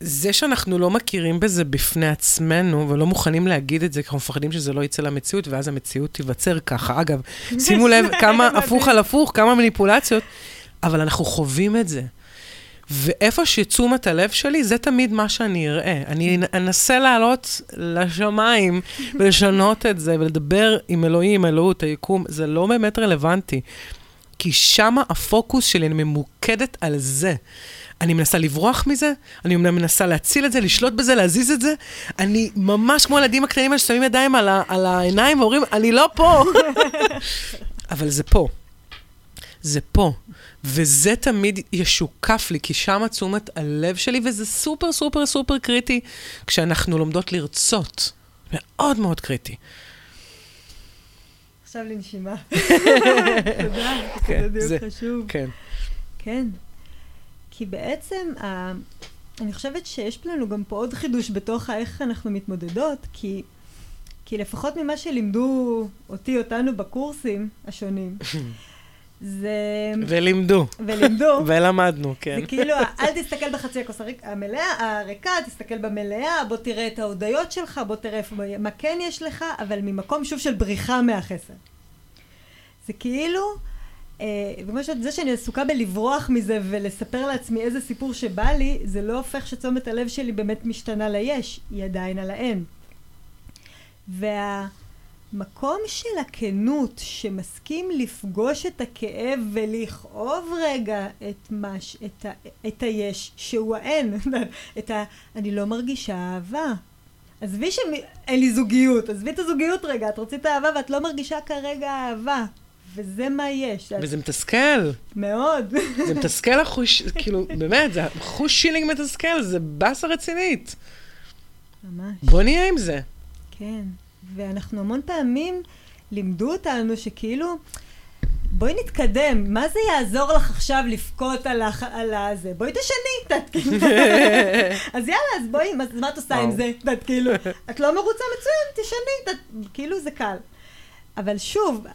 זה שאנחנו לא מכירים בזה בפני עצמנו, ולא מוכנים להגיד את זה, כי אנחנו מפחדים שזה לא יצא למציאות, ואז המציאות תיווצר ככה. אגב, שימו לב כמה הפוך על הפוך, כמה מניפולציות, אבל אנחנו חווים את זה. ואיפה שתשומת הלב שלי, זה תמיד מה שאני אראה. אני אנסה לעלות לשמיים ולשנות את זה, ולדבר עם אלוהים, אלוהות, היקום, זה לא באמת רלוונטי. כי שמה הפוקוס שלי, אני ממוקדת על זה. אני מנסה לברוח מזה, אני מנסה להציל את זה, לשלוט בזה, להזיז את זה. אני ממש כמו הילדים הקטנים האלה ששמים ידיים על, ה- על העיניים ואומרים, אני לא פה. אבל זה פה. זה פה. וזה תמיד ישוקף לי, כי שם תשומת הלב שלי, וזה סופר סופר סופר קריטי כשאנחנו לומדות לרצות. מאוד מאוד קריטי. עכשיו לנשימה. תודה, כן, זה דיוק חשוב. כן. כן. כי בעצם, ה... אני חושבת שיש לנו גם פה עוד חידוש בתוך איך אנחנו מתמודדות, כי, כי לפחות ממה שלימדו אותי, אותנו בקורסים השונים, זה... ולימדו. ולימדו, ולמדנו, כן. זה כאילו, אל תסתכל בחצי הכוס המלאה, הריקה, תסתכל במלאה, בוא תראה את ההודיות שלך, בוא תראה איפה, מה כן יש לך, אבל ממקום שוב של בריחה מהחסר. זה כאילו, אה, וכמו שאת, זה שאני עסוקה בלברוח מזה ולספר לעצמי איזה סיפור שבא לי, זה לא הופך שתשומת הלב שלי באמת משתנה ליש, היא עדיין על האין. והמקום של הכנות, שמסכים לפגוש את הכאב ולכאוב רגע את, מש, את, ה, את היש, שהוא האין, את ה... אני לא מרגישה אהבה. עזבי שאין לי זוגיות, עזבי את הזוגיות רגע, את רצית אהבה ואת לא מרגישה כרגע אהבה. וזה מה יש. וזה מתסכל. מאוד. זה מתסכל החוש, כאילו, באמת, זה חוש שילינג מתסכל, זה באסה רצינית. ממש. בוא נהיה עם זה. כן, ואנחנו המון פעמים לימדו אותנו שכאילו, בואי נתקדם, מה זה יעזור לך עכשיו לבכות על, הח... על הזה? בואי תשני, את כאילו. אז יאללה, אז בואי, מה, מה את עושה עם. זה? את כאילו, את לא מרוצה מצוין, תשני, את, כאילו זה קל. אבל שוב,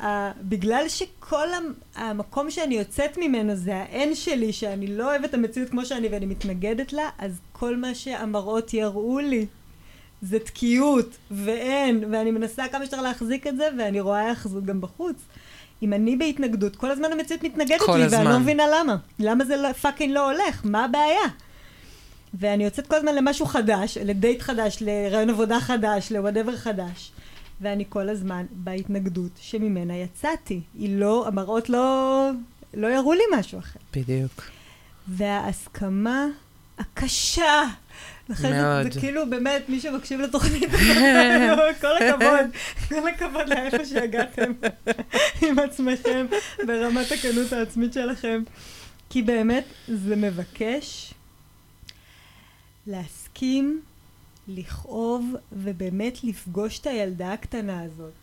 בגלל שכל המ- המקום שאני יוצאת ממנו זה האין שלי, שאני לא אוהבת את המציאות כמו שאני ואני מתנגדת לה, אז כל מה שהמראות יראו לי זה תקיעות, ואין, ואני מנסה כמה שיותר להחזיק את זה, ואני רואה זה גם בחוץ. אם אני בהתנגדות, כל הזמן המציאות מתנגדת לי, הזמן. ואני לא מבינה למה. למה זה לא, fucking לא הולך? מה הבעיה? ואני יוצאת כל הזמן למשהו חדש, לדייט חדש, לרעיון עבודה חדש, ל whatever חדש. ואני כל הזמן בהתנגדות שממנה יצאתי. היא לא, המראות לא, לא יראו לי משהו אחר. בדיוק. וההסכמה הקשה. זה, מאוד. זה כאילו באמת, מי שמקשיב לתוכנית הזאת, כל הכבוד, כל הכבוד לאיפה שהגעתם עם עצמכם ברמת הכנות העצמית שלכם. כי באמת זה מבקש להסכים, לכאוב ובאמת לפגוש את הילדה הקטנה הזאת.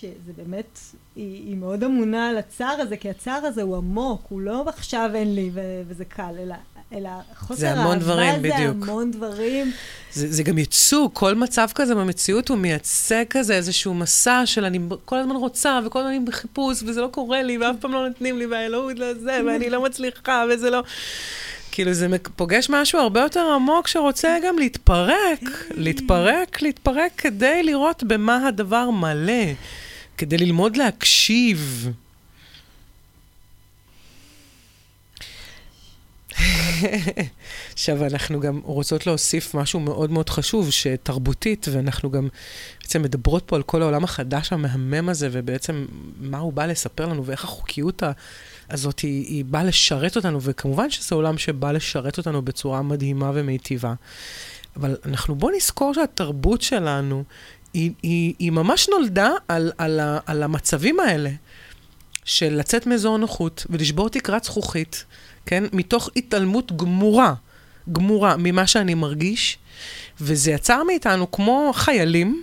שזה באמת, היא, היא מאוד אמונה על הצער הזה, כי הצער הזה הוא עמוק, הוא לא עכשיו אין לי ו- וזה קל, אלא, אלא חוסר זה המון אהבה דברים, זה בדיוק. המון דברים. זה, זה גם ייצוג, כל מצב כזה במציאות הוא מייצג כזה איזשהו מסע של אני כל הזמן רוצה, וכל הזמן אני בחיפוש, וזה לא קורה לי, ואף פעם לא נותנים לי, והאלוהות לא זה, ואני לא מצליחה, וזה לא... כאילו, זה פוגש משהו הרבה יותר עמוק שרוצה גם להתפרק, להתפרק, להתפרק כדי לראות במה הדבר מלא, כדי ללמוד להקשיב. עכשיו, אנחנו גם רוצות להוסיף משהו מאוד מאוד חשוב, שתרבותית, ואנחנו גם בעצם מדברות פה על כל העולם החדש המהמם הזה, ובעצם מה הוא בא לספר לנו, ואיך החוקיות הזאת היא, היא באה לשרת אותנו, וכמובן שזה עולם שבא לשרת אותנו בצורה מדהימה ומיטיבה. אבל אנחנו בואו נזכור שהתרבות שלנו, היא, היא, היא ממש נולדה על, על, ה, על המצבים האלה, של לצאת מאזור נוחות ולשבור תקרת זכוכית, כן? מתוך התעלמות גמורה, גמורה ממה שאני מרגיש, וזה יצר מאיתנו כמו חיילים,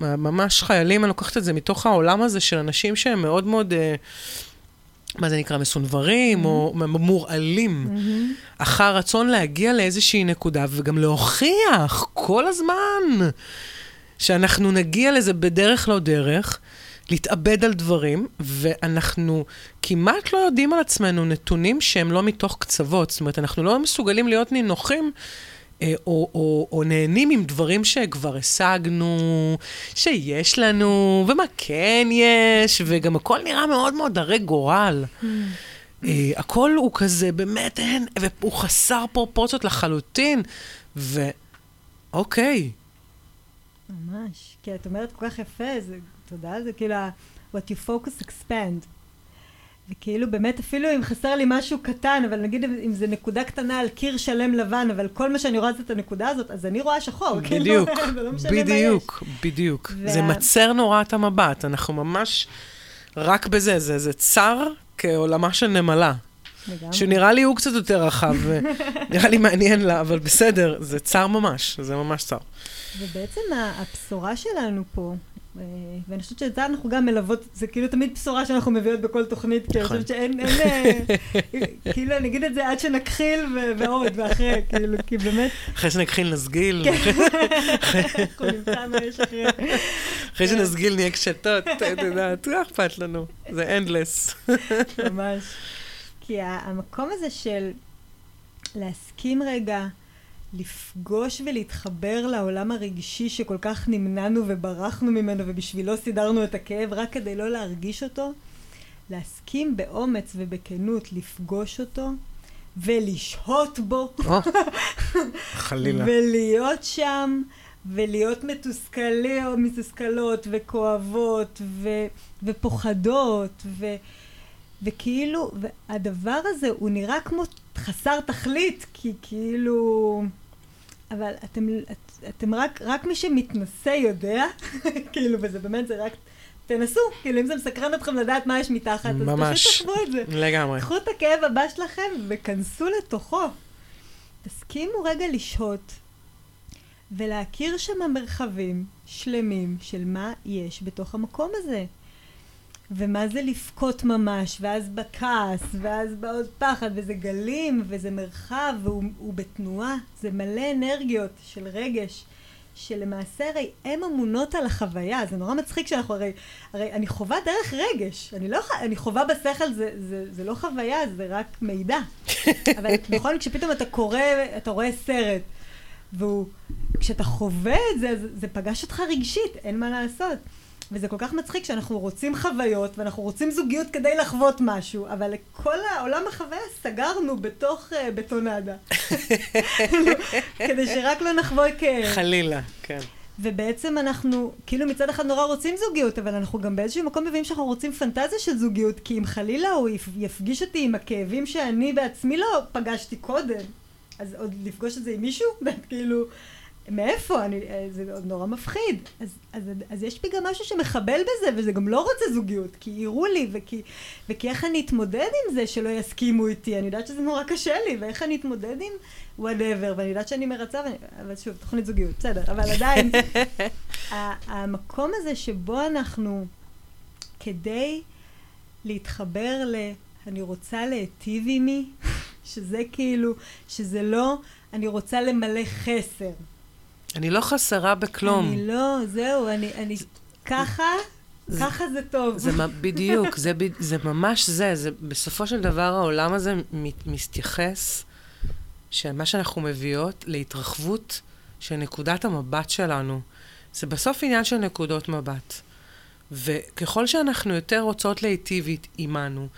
ממש חיילים, אני לוקחת את זה מתוך העולם הזה של אנשים שהם מאוד מאוד, אה, מה זה נקרא, מסונברים, או מורעלים, אחר רצון להגיע לאיזושהי נקודה, וגם להוכיח כל הזמן שאנחנו נגיע לזה בדרך לא דרך, להתאבד על דברים, ואנחנו כמעט לא יודעים על עצמנו נתונים שהם לא מתוך קצוות. זאת אומרת, אנחנו לא מסוגלים להיות נינוחים אה, או, או, או נהנים עם דברים שכבר השגנו, שיש לנו, ומה כן יש, וגם הכל נראה מאוד מאוד הרי גורל. Uh, הכל הוא כזה, באמת אין, והוא חסר פרופורציות לחלוטין, ואוקיי. ממש, כי את אומרת כל כך יפה, זה, תודה, זה כאילו, what you focus expand. וכאילו באמת אפילו אם חסר לי משהו קטן, אבל נגיד אם זה נקודה קטנה על קיר שלם לבן, אבל כל מה שאני רואה זה את הנקודה הזאת, אז אני רואה שחור. בדיוק, כאילו, בדיוק, בדיוק. וה... זה מצר נורא את המבט, אנחנו ממש רק בזה, זה, זה צר כעולמה של נמלה. לגמרי. שנראה לי הוא קצת יותר רחב, נראה לי מעניין לה, אבל בסדר, זה צר ממש, זה ממש צר. ובעצם הבשורה שלנו פה, ואני חושבת שאת זה אנחנו גם מלוות, זה כאילו תמיד בשורה שאנחנו מביאות בכל תוכנית, כי אני חושבת נכון. שאין, אה, כאילו אני אגיד את זה עד שנכחיל ועוד, ואחרי, כאילו, כי באמת... אחרי שנכחיל נסגיל. כן. אנחנו נמצא מה יש אחרי. אחרי שנסגיל נהיה קשתות, את יודעת, לא אכפת לנו, זה אנדלס. ממש. כי המקום הזה של להסכים רגע, לפגוש ולהתחבר לעולם הרגשי שכל כך נמנענו וברחנו ממנו ובשבילו סידרנו את הכאב רק כדי לא להרגיש אותו, להסכים באומץ ובכנות לפגוש אותו ולשהות בו. חלילה. ולהיות שם. ולהיות מתוסכלים או מתוסכלות וכואבות ו, ופוחדות ו, וכאילו, והדבר הזה הוא נראה כמו חסר תכלית, כי כאילו... אבל אתם, את, אתם רק, רק מי שמתנסה יודע, כאילו, וזה באמת, זה רק, תנסו, כאילו, אם זה מסקרן אתכם לדעת מה יש מתחת, ממש. אז פשוט תחוו את זה. לגמרי. קחו את הכאב הבא שלכם וכנסו לתוכו. תסכימו רגע לשהות ולהכיר שם מרחבים שלמים של מה יש בתוך המקום הזה. ומה זה לבכות ממש, ואז בכעס, ואז בעוד פחד, וזה גלים, וזה מרחב, והוא בתנועה, זה מלא אנרגיות של רגש, שלמעשה הרי הן אמונות על החוויה, זה נורא מצחיק שאנחנו הרי, הרי אני חווה דרך רגש, אני לא, אני חווה בשכל, זה, זה, זה לא חוויה, זה רק מידע. אבל נכון, כשפתאום אתה קורא, אתה רואה סרט, והוא, כשאתה חווה את זה, זה, זה פגש אותך רגשית, אין מה לעשות. וזה כל כך מצחיק שאנחנו רוצים חוויות, ואנחנו רוצים זוגיות כדי לחוות משהו, אבל כל העולם החוויה סגרנו בתוך uh, בטונדה. כדי שרק לא נחווי כאב. חלילה, כן. ובעצם אנחנו, כאילו מצד אחד נורא רוצים זוגיות, אבל אנחנו גם באיזשהו מקום מבינים שאנחנו רוצים פנטזיה של זוגיות, כי אם חלילה הוא יפגיש אותי עם הכאבים שאני בעצמי לא פגשתי קודם, אז עוד לפגוש את זה עם מישהו? כאילו... מאיפה? אני, אה, זה נורא מפחיד. אז, אז, אז יש בי גם משהו שמחבל בזה, וזה גם לא רוצה זוגיות, כי יראו לי, וכי, וכי איך אני אתמודד עם זה שלא יסכימו איתי. אני יודעת שזה נורא קשה לי, ואיך אני אתמודד עם וואטאבר, ואני יודעת שאני מרצה, ואני, אבל שוב, תוכנית זוגיות, בסדר, אבל עדיין, המקום הזה שבו אנחנו, כדי להתחבר ל... אני רוצה להיטיב עימי, שזה כאילו, שזה לא, אני רוצה למלא חסר. אני לא חסרה בכלום. אני לא, זהו, אני, אני ככה, זה, ככה זה טוב. זה בדיוק, זה, זה ממש זה, זה, בסופו של דבר העולם הזה מתייחס, שמה שאנחנו מביאות להתרחבות של נקודת המבט שלנו. זה בסוף עניין של נקודות מבט. וככל שאנחנו יותר רוצות להיטיב עימנו,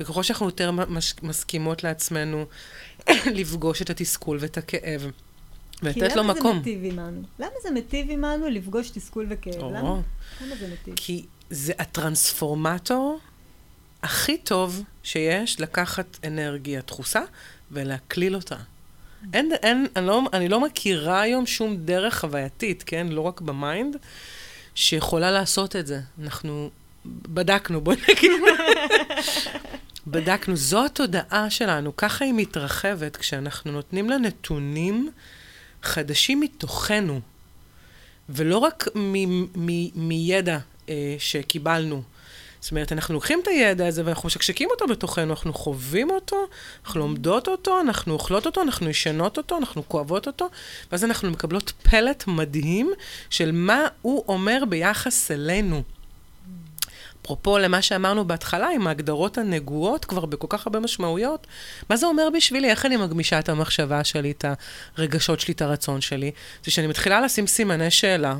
וככל שאנחנו יותר מש, מסכימות לעצמנו לפגוש את התסכול ואת הכאב, ולתת לו מקום. כי למה זה מיטיב עמנו? למה זה מיטיב עמנו לפגוש תסכול וכאב? או, למה? למה זה מיטיב? כי זה הטרנספורמטור הכי טוב שיש לקחת אנרגיה דחוסה ולהקליל אותה. אין, אין, אני לא, אני לא מכירה היום שום דרך חווייתית, כן? לא רק במיינד, שיכולה לעשות את זה. אנחנו בדקנו, בוא נגיד. בדקנו, זו התודעה שלנו, ככה היא מתרחבת כשאנחנו נותנים לה נתונים חדשים מתוכנו, ולא רק מידע אה, שקיבלנו. זאת אומרת, אנחנו לוקחים את הידע הזה ואנחנו משקשקים אותו בתוכנו, אנחנו חווים אותו, אנחנו לומדות אותו, אנחנו אוכלות אותו, אנחנו ישנות אותו, אנחנו כואבות אותו, ואז אנחנו מקבלות פלט מדהים של מה הוא אומר ביחס אלינו. אפרופו למה שאמרנו בהתחלה, עם ההגדרות הנגועות כבר בכל כך הרבה משמעויות, מה זה אומר בשבילי? איך אני מגמישה את המחשבה שלי, את הרגשות שלי, את הרצון שלי? זה שאני מתחילה לשים סימני שאלה,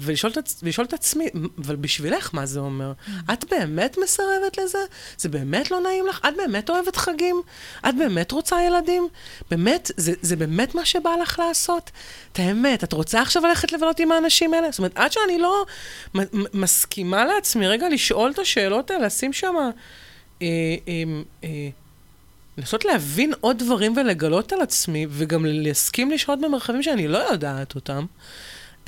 ולשאול את, ולשאול את עצמי, אבל בשבילך מה זה אומר? את באמת מסרבת לזה? זה באמת לא נעים לך? את באמת אוהבת חגים? את באמת רוצה ילדים? באמת, זה, זה באמת מה שבא לך לעשות? את האמת, את רוצה עכשיו ללכת לבלות עם האנשים האלה? זאת אומרת, עד שאני לא מסכימה לעצמי רגע לשאול את השאלות האלה, לשים שם... אה, אה, אה, לנסות להבין עוד דברים ולגלות על עצמי, וגם להסכים לשהות במרחבים שאני לא יודעת אותם.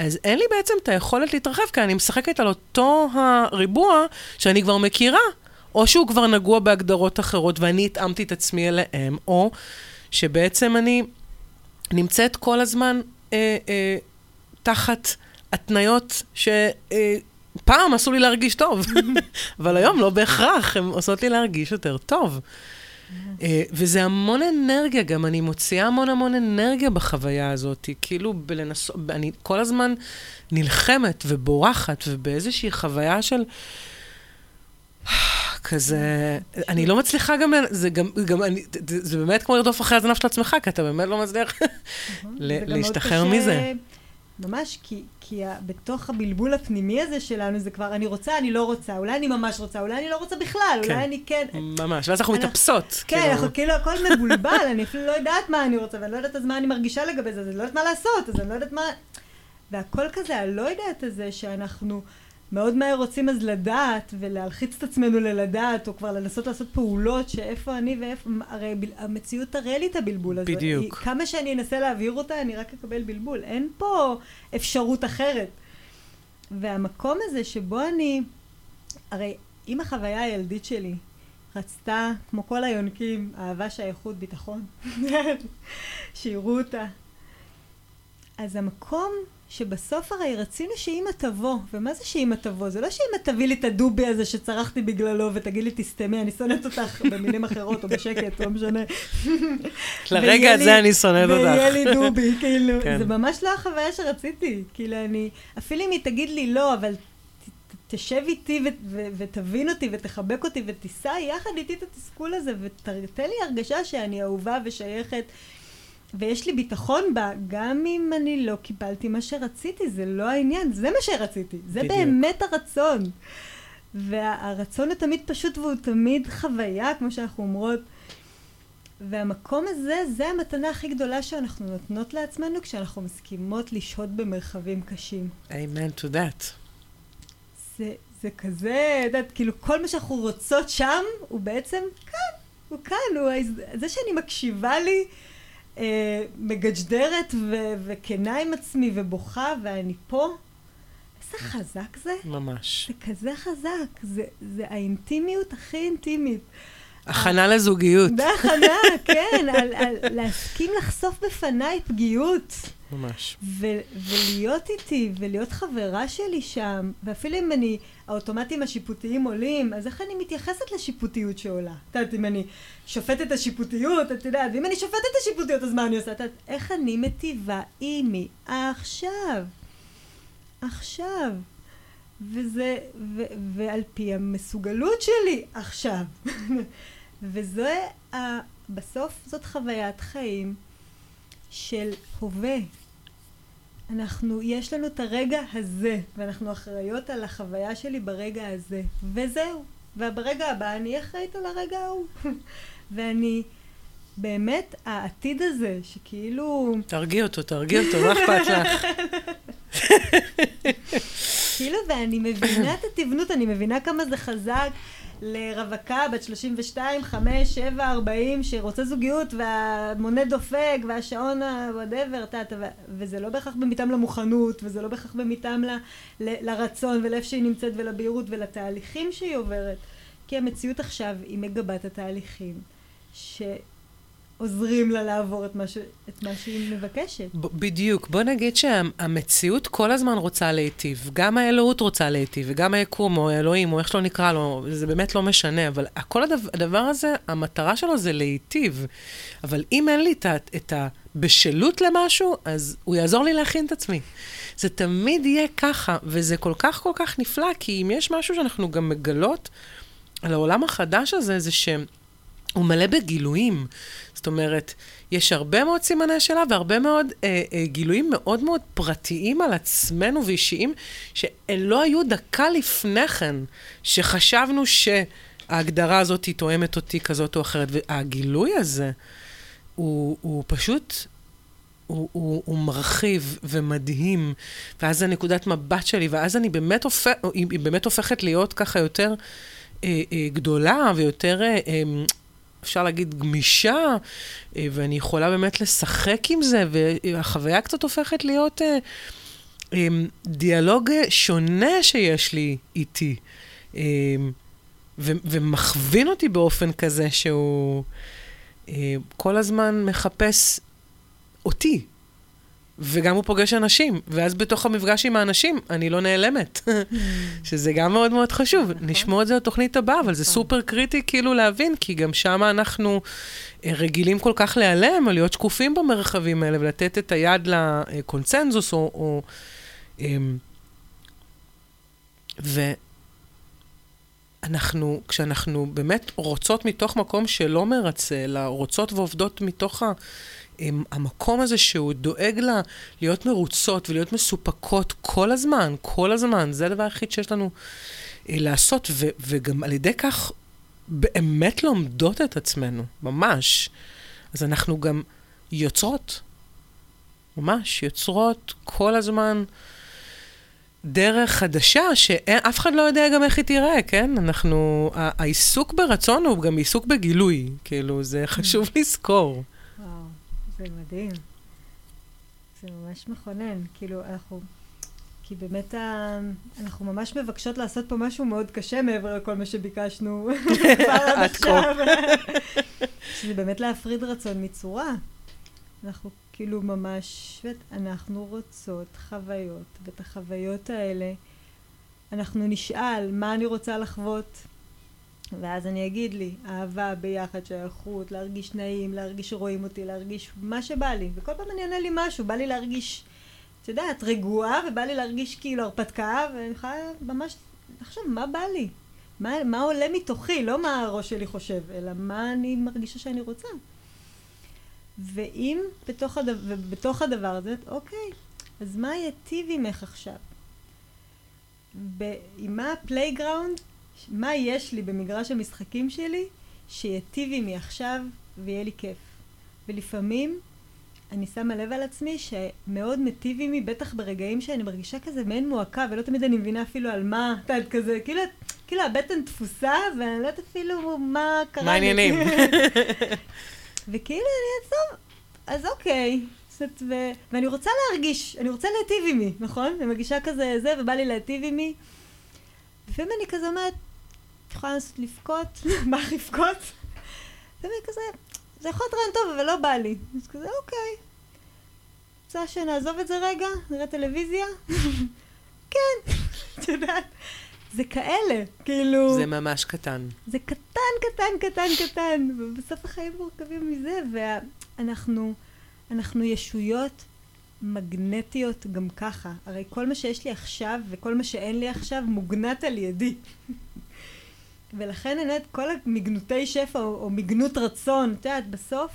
אז אין לי בעצם את היכולת להתרחב, כי אני משחקת על אותו הריבוע שאני כבר מכירה, או שהוא כבר נגוע בהגדרות אחרות ואני התאמתי את עצמי אליהם, או שבעצם אני נמצאת כל הזמן אה, אה, תחת התניות שפעם אה, עשו לי להרגיש טוב, אבל היום לא בהכרח, הן עושות לי להרגיש יותר טוב. אה, וזה המון אנרגיה, גם אני מוציאה המון המון אנרגיה בחוויה הזאת. כאילו, בלנסות, אני כל הזמן נלחמת ובורחת, ובאיזושהי חוויה של... כזה, אני לא מצליחה גם, זה גם, גם אני, זה באמת כמו לרדוף אחרי הזנב של עצמך, כי אתה באמת לא מצליח. להשתחרר מזה. ממש, כי, כי ה, בתוך הבלבול הפנימי הזה שלנו, זה כבר, אני רוצה, אני לא רוצה, אולי אני ממש רוצה, אולי אני לא רוצה בכלל, כן, אולי אני כן... ממש, ואז אנחנו מתאפסות. כן, כאילו... אנחנו כאילו הכל מבולבל, אני אפילו לא יודעת מה אני רוצה, ואני לא יודעת אז מה אני מרגישה לגבי זה, אז אני לא יודעת מה לעשות, אז אני לא יודעת מה... והכל כזה, הלא יודעת הזה, שאנחנו... מאוד מהר רוצים אז לדעת ולהלחיץ את עצמנו ללדעת או כבר לנסות לעשות פעולות שאיפה אני ואיפה, הרי ב, המציאות תראה לי את הבלבול הזה. בדיוק. היא, כמה שאני אנסה להעביר אותה אני רק אקבל בלבול, אין פה אפשרות אחרת. והמקום הזה שבו אני, הרי אם החוויה הילדית שלי רצתה, כמו כל היונקים, אהבה, שייכות, ביטחון, שיראו אותה, אז המקום שבסוף הרי רצינו שאימא תבוא, ומה זה שאימא תבוא? זה לא שאימא תביא לי את הדובי הזה שצרחתי בגללו ותגיד לי תסתמי, אני שונאת אותך במילים אחרות או בשקט, לא משנה. לרגע הזה אני שונאת אותך. ויהיה לי דובי, כאילו, כן. זה ממש לא החוויה שרציתי. כאילו אני, אפילו אם היא תגיד לי לא, אבל תשב איתי ותבין אותי ותחבק אותי ותישא יחד איתי את התסכול הזה ותתן לי הרגשה שאני אהובה ושייכת. ויש לי ביטחון בה, גם אם אני לא קיבלתי מה שרציתי, זה לא העניין, זה מה שרציתי, זה בדיוק. באמת הרצון. והרצון הוא תמיד פשוט והוא תמיד חוויה, כמו שאנחנו אומרות. והמקום הזה, זה המתנה הכי גדולה שאנחנו נותנות לעצמנו כשאנחנו מסכימות לשהות במרחבים קשים. אמן to that. זה, זה כזה, את יודעת, כאילו כל מה שאנחנו רוצות שם, הוא בעצם כאן, הוא כאן, הוא זה שאני מקשיבה לי, מגג'דרת ו- וכנה עם עצמי ובוכה, ואני פה. איזה חזק זה. ממש. זה כזה חזק, זה, זה האינטימיות הכי אינטימית. הכנה לזוגיות. זה הכנה, כן, על, על להסכים לחשוף בפניי פגיעות. ממש. ו- ולהיות איתי, ולהיות חברה שלי שם, ואפילו אם אני, האוטומטים השיפוטיים עולים, אז איך אני מתייחסת לשיפוטיות שעולה? את יודעת, אם אני שופטת את השיפוטיות, את יודעת, ואם אני שופטת את השיפוטיות, אז מה אני עושה? את יודעת, איך אני מטיבה עימי עכשיו? עכשיו. וזה, ו, ועל פי המסוגלות שלי עכשיו. וזה, בסוף זאת חוויית חיים של הווה. אנחנו, יש לנו את הרגע הזה, ואנחנו אחראיות על החוויה שלי ברגע הזה, וזהו. וברגע הבא אני אחראית על הרגע ההוא. ואני, באמת, העתיד הזה, שכאילו... תרגיע אותו, תרגיע אותו, מה אכפת לך? כאילו, ואני מבינה את התבנות, אני מבינה כמה זה חזק. לרווקה בת 32, 5, 7, 40, שרוצה זוגיות, והמונה דופק, והשעון ה-whatever, וזה לא בהכרח במיתם למוכנות, וזה לא בהכרח במיתם ל, ל, לרצון, ולאיפה שהיא נמצאת, ולבהירות, ולתהליכים שהיא עוברת. כי המציאות עכשיו היא מגבה את התהליכים. ש... עוזרים לה לעבור את מה, ש... את מה שהיא מבקשת. ב- בדיוק. בוא נגיד שהמציאות כל הזמן רוצה להיטיב. גם האלוהות רוצה להיטיב, וגם היקום, או האלוהים, או איך שלא נקרא לו, זה באמת לא משנה, אבל כל הדבר, הדבר הזה, המטרה שלו זה להיטיב. אבל אם אין לי את, את הבשלות למשהו, אז הוא יעזור לי להכין את עצמי. זה תמיד יהיה ככה, וזה כל כך כל כך נפלא, כי אם יש משהו שאנחנו גם מגלות על העולם החדש הזה, זה שהם... הוא מלא בגילויים. זאת אומרת, יש הרבה מאוד סימני שאלה והרבה מאוד אה, אה, גילויים מאוד מאוד פרטיים על עצמנו ואישיים, שלא היו דקה לפני כן, שחשבנו שההגדרה הזאת היא תואמת אותי כזאת או אחרת. והגילוי הזה, הוא, הוא פשוט הוא, הוא, הוא מרחיב ומדהים, ואז זה נקודת מבט שלי, ואז אני באמת, הופך, היא, היא באמת הופכת להיות ככה יותר אה, אה, גדולה ויותר אה, אה, אפשר להגיד, גמישה, אה, ואני יכולה באמת לשחק עם זה, והחוויה קצת הופכת להיות אה, אה, דיאלוג שונה שיש לי איתי, ומכווין אותי באופן כזה שהוא כל הזמן מחפש אותי. וגם הוא פוגש אנשים, ואז בתוך המפגש עם האנשים, אני לא נעלמת. שזה גם מאוד מאוד חשוב. נכון. נשמור את זה לתוכנית הבאה, אבל זה נכון. סופר קריטי כאילו להבין, כי גם שם אנחנו אה, רגילים כל כך להיעלם, או להיות שקופים במרחבים האלה, ולתת את היד לקונצנזוס, או... או אמ, ואנחנו, כשאנחנו באמת רוצות מתוך מקום שלא מרצה, אלא רוצות ועובדות מתוך ה... המקום הזה שהוא דואג לה להיות מרוצות ולהיות מסופקות כל הזמן, כל הזמן, זה הדבר היחיד שיש לנו אה, לעשות, ו- וגם על ידי כך באמת לומדות את עצמנו, ממש. אז אנחנו גם יוצרות, ממש, יוצרות כל הזמן. דרך חדשה, שאף אחד לא יודע גם איך היא תיראה, כן? אנחנו, העיסוק ברצון הוא גם עיסוק בגילוי, כאילו, זה חשוב לזכור. זה מדהים. זה ממש מכונן. כאילו, אנחנו... כי באמת ה... אנחנו ממש מבקשות לעשות פה משהו מאוד קשה מעבר לכל מה שביקשנו כבר עד עכשיו. שזה באמת להפריד רצון מצורה. אנחנו כאילו ממש, אנחנו רוצות חוויות, ואת החוויות האלה אנחנו נשאל מה אני רוצה לחוות, ואז אני אגיד לי, אהבה, ביחד, שייכות, להרגיש נעים, להרגיש שרואים אותי, להרגיש מה שבא לי. וכל פעם אני אענה לי משהו, בא לי להרגיש, את יודעת, רגועה, ובא לי להרגיש כאילו הרפתקה, ואני יכולה ממש לחשוב, מה בא לי? מה, מה עולה מתוכי? לא מה הראש שלי חושב, אלא מה אני מרגישה שאני רוצה. ואם בתוך, הדבר, בתוך הדבר הזה, אוקיי, אז מה ייטיב עמך עכשיו? עם מה ה playground מה יש לי במגרש המשחקים שלי שיטיב עמי עכשיו ויהיה לי כיף. ולפעמים אני שמה לב על עצמי שמאוד מטיב עמי, בטח ברגעים שאני מרגישה כזה מעין מועקה, ולא תמיד אני מבינה אפילו על מה, את יודעת, כזה, כאילו, כאילו הבטן תפוסה, ואני לא יודעת אפילו מה קרה לי. מה העניינים? וכאילו אני אעצור, אז אוקיי. ו... ואני רוצה להרגיש, אני רוצה להטיב עמי, נכון? אני מרגישה כזה זה, ובא לי להטיב עמי. לפעמים אני כזה אומרת, את יכולה לנסות לבכות, מה לבכות? זה כזה, זה יכול להיות רעיון טוב, אבל לא בא לי. אז כזה, אוקיי. רוצה שנעזוב את זה רגע? נראה טלוויזיה? כן, את יודעת. זה כאלה, כאילו... זה ממש קטן. זה קטן, קטן, קטן, קטן. ובסוף החיים מורכבים מזה, ואנחנו אנחנו ישויות מגנטיות גם ככה. הרי כל מה שיש לי עכשיו וכל מה שאין לי עכשיו מוגנט על ידי. ולכן אני יודעת, כל המגנותי שפע או, או מגנות רצון, את יודעת, בסוף,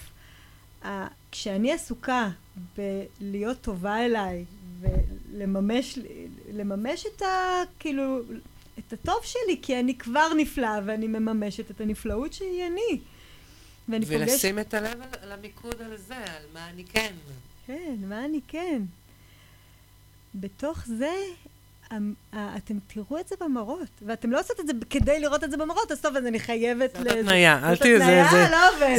ה, כשאני עסוקה בלהיות טובה אליי ולממש לממש את ה... כאילו, את הטוב שלי, כי אני כבר נפלאה ואני מממשת את הנפלאות שהיא אני. ואני. ולשים פוגש... את הלב על המיקוד על זה, על מה אני כן. כן, מה אני כן. בתוך זה אתם תראו את זה במראות, ואתם לא עושות את זה כדי לראות את זה במראות, אז טוב, אז אני חייבת... זאת התניה, אל תהיי... זאת התניה, לא עובד.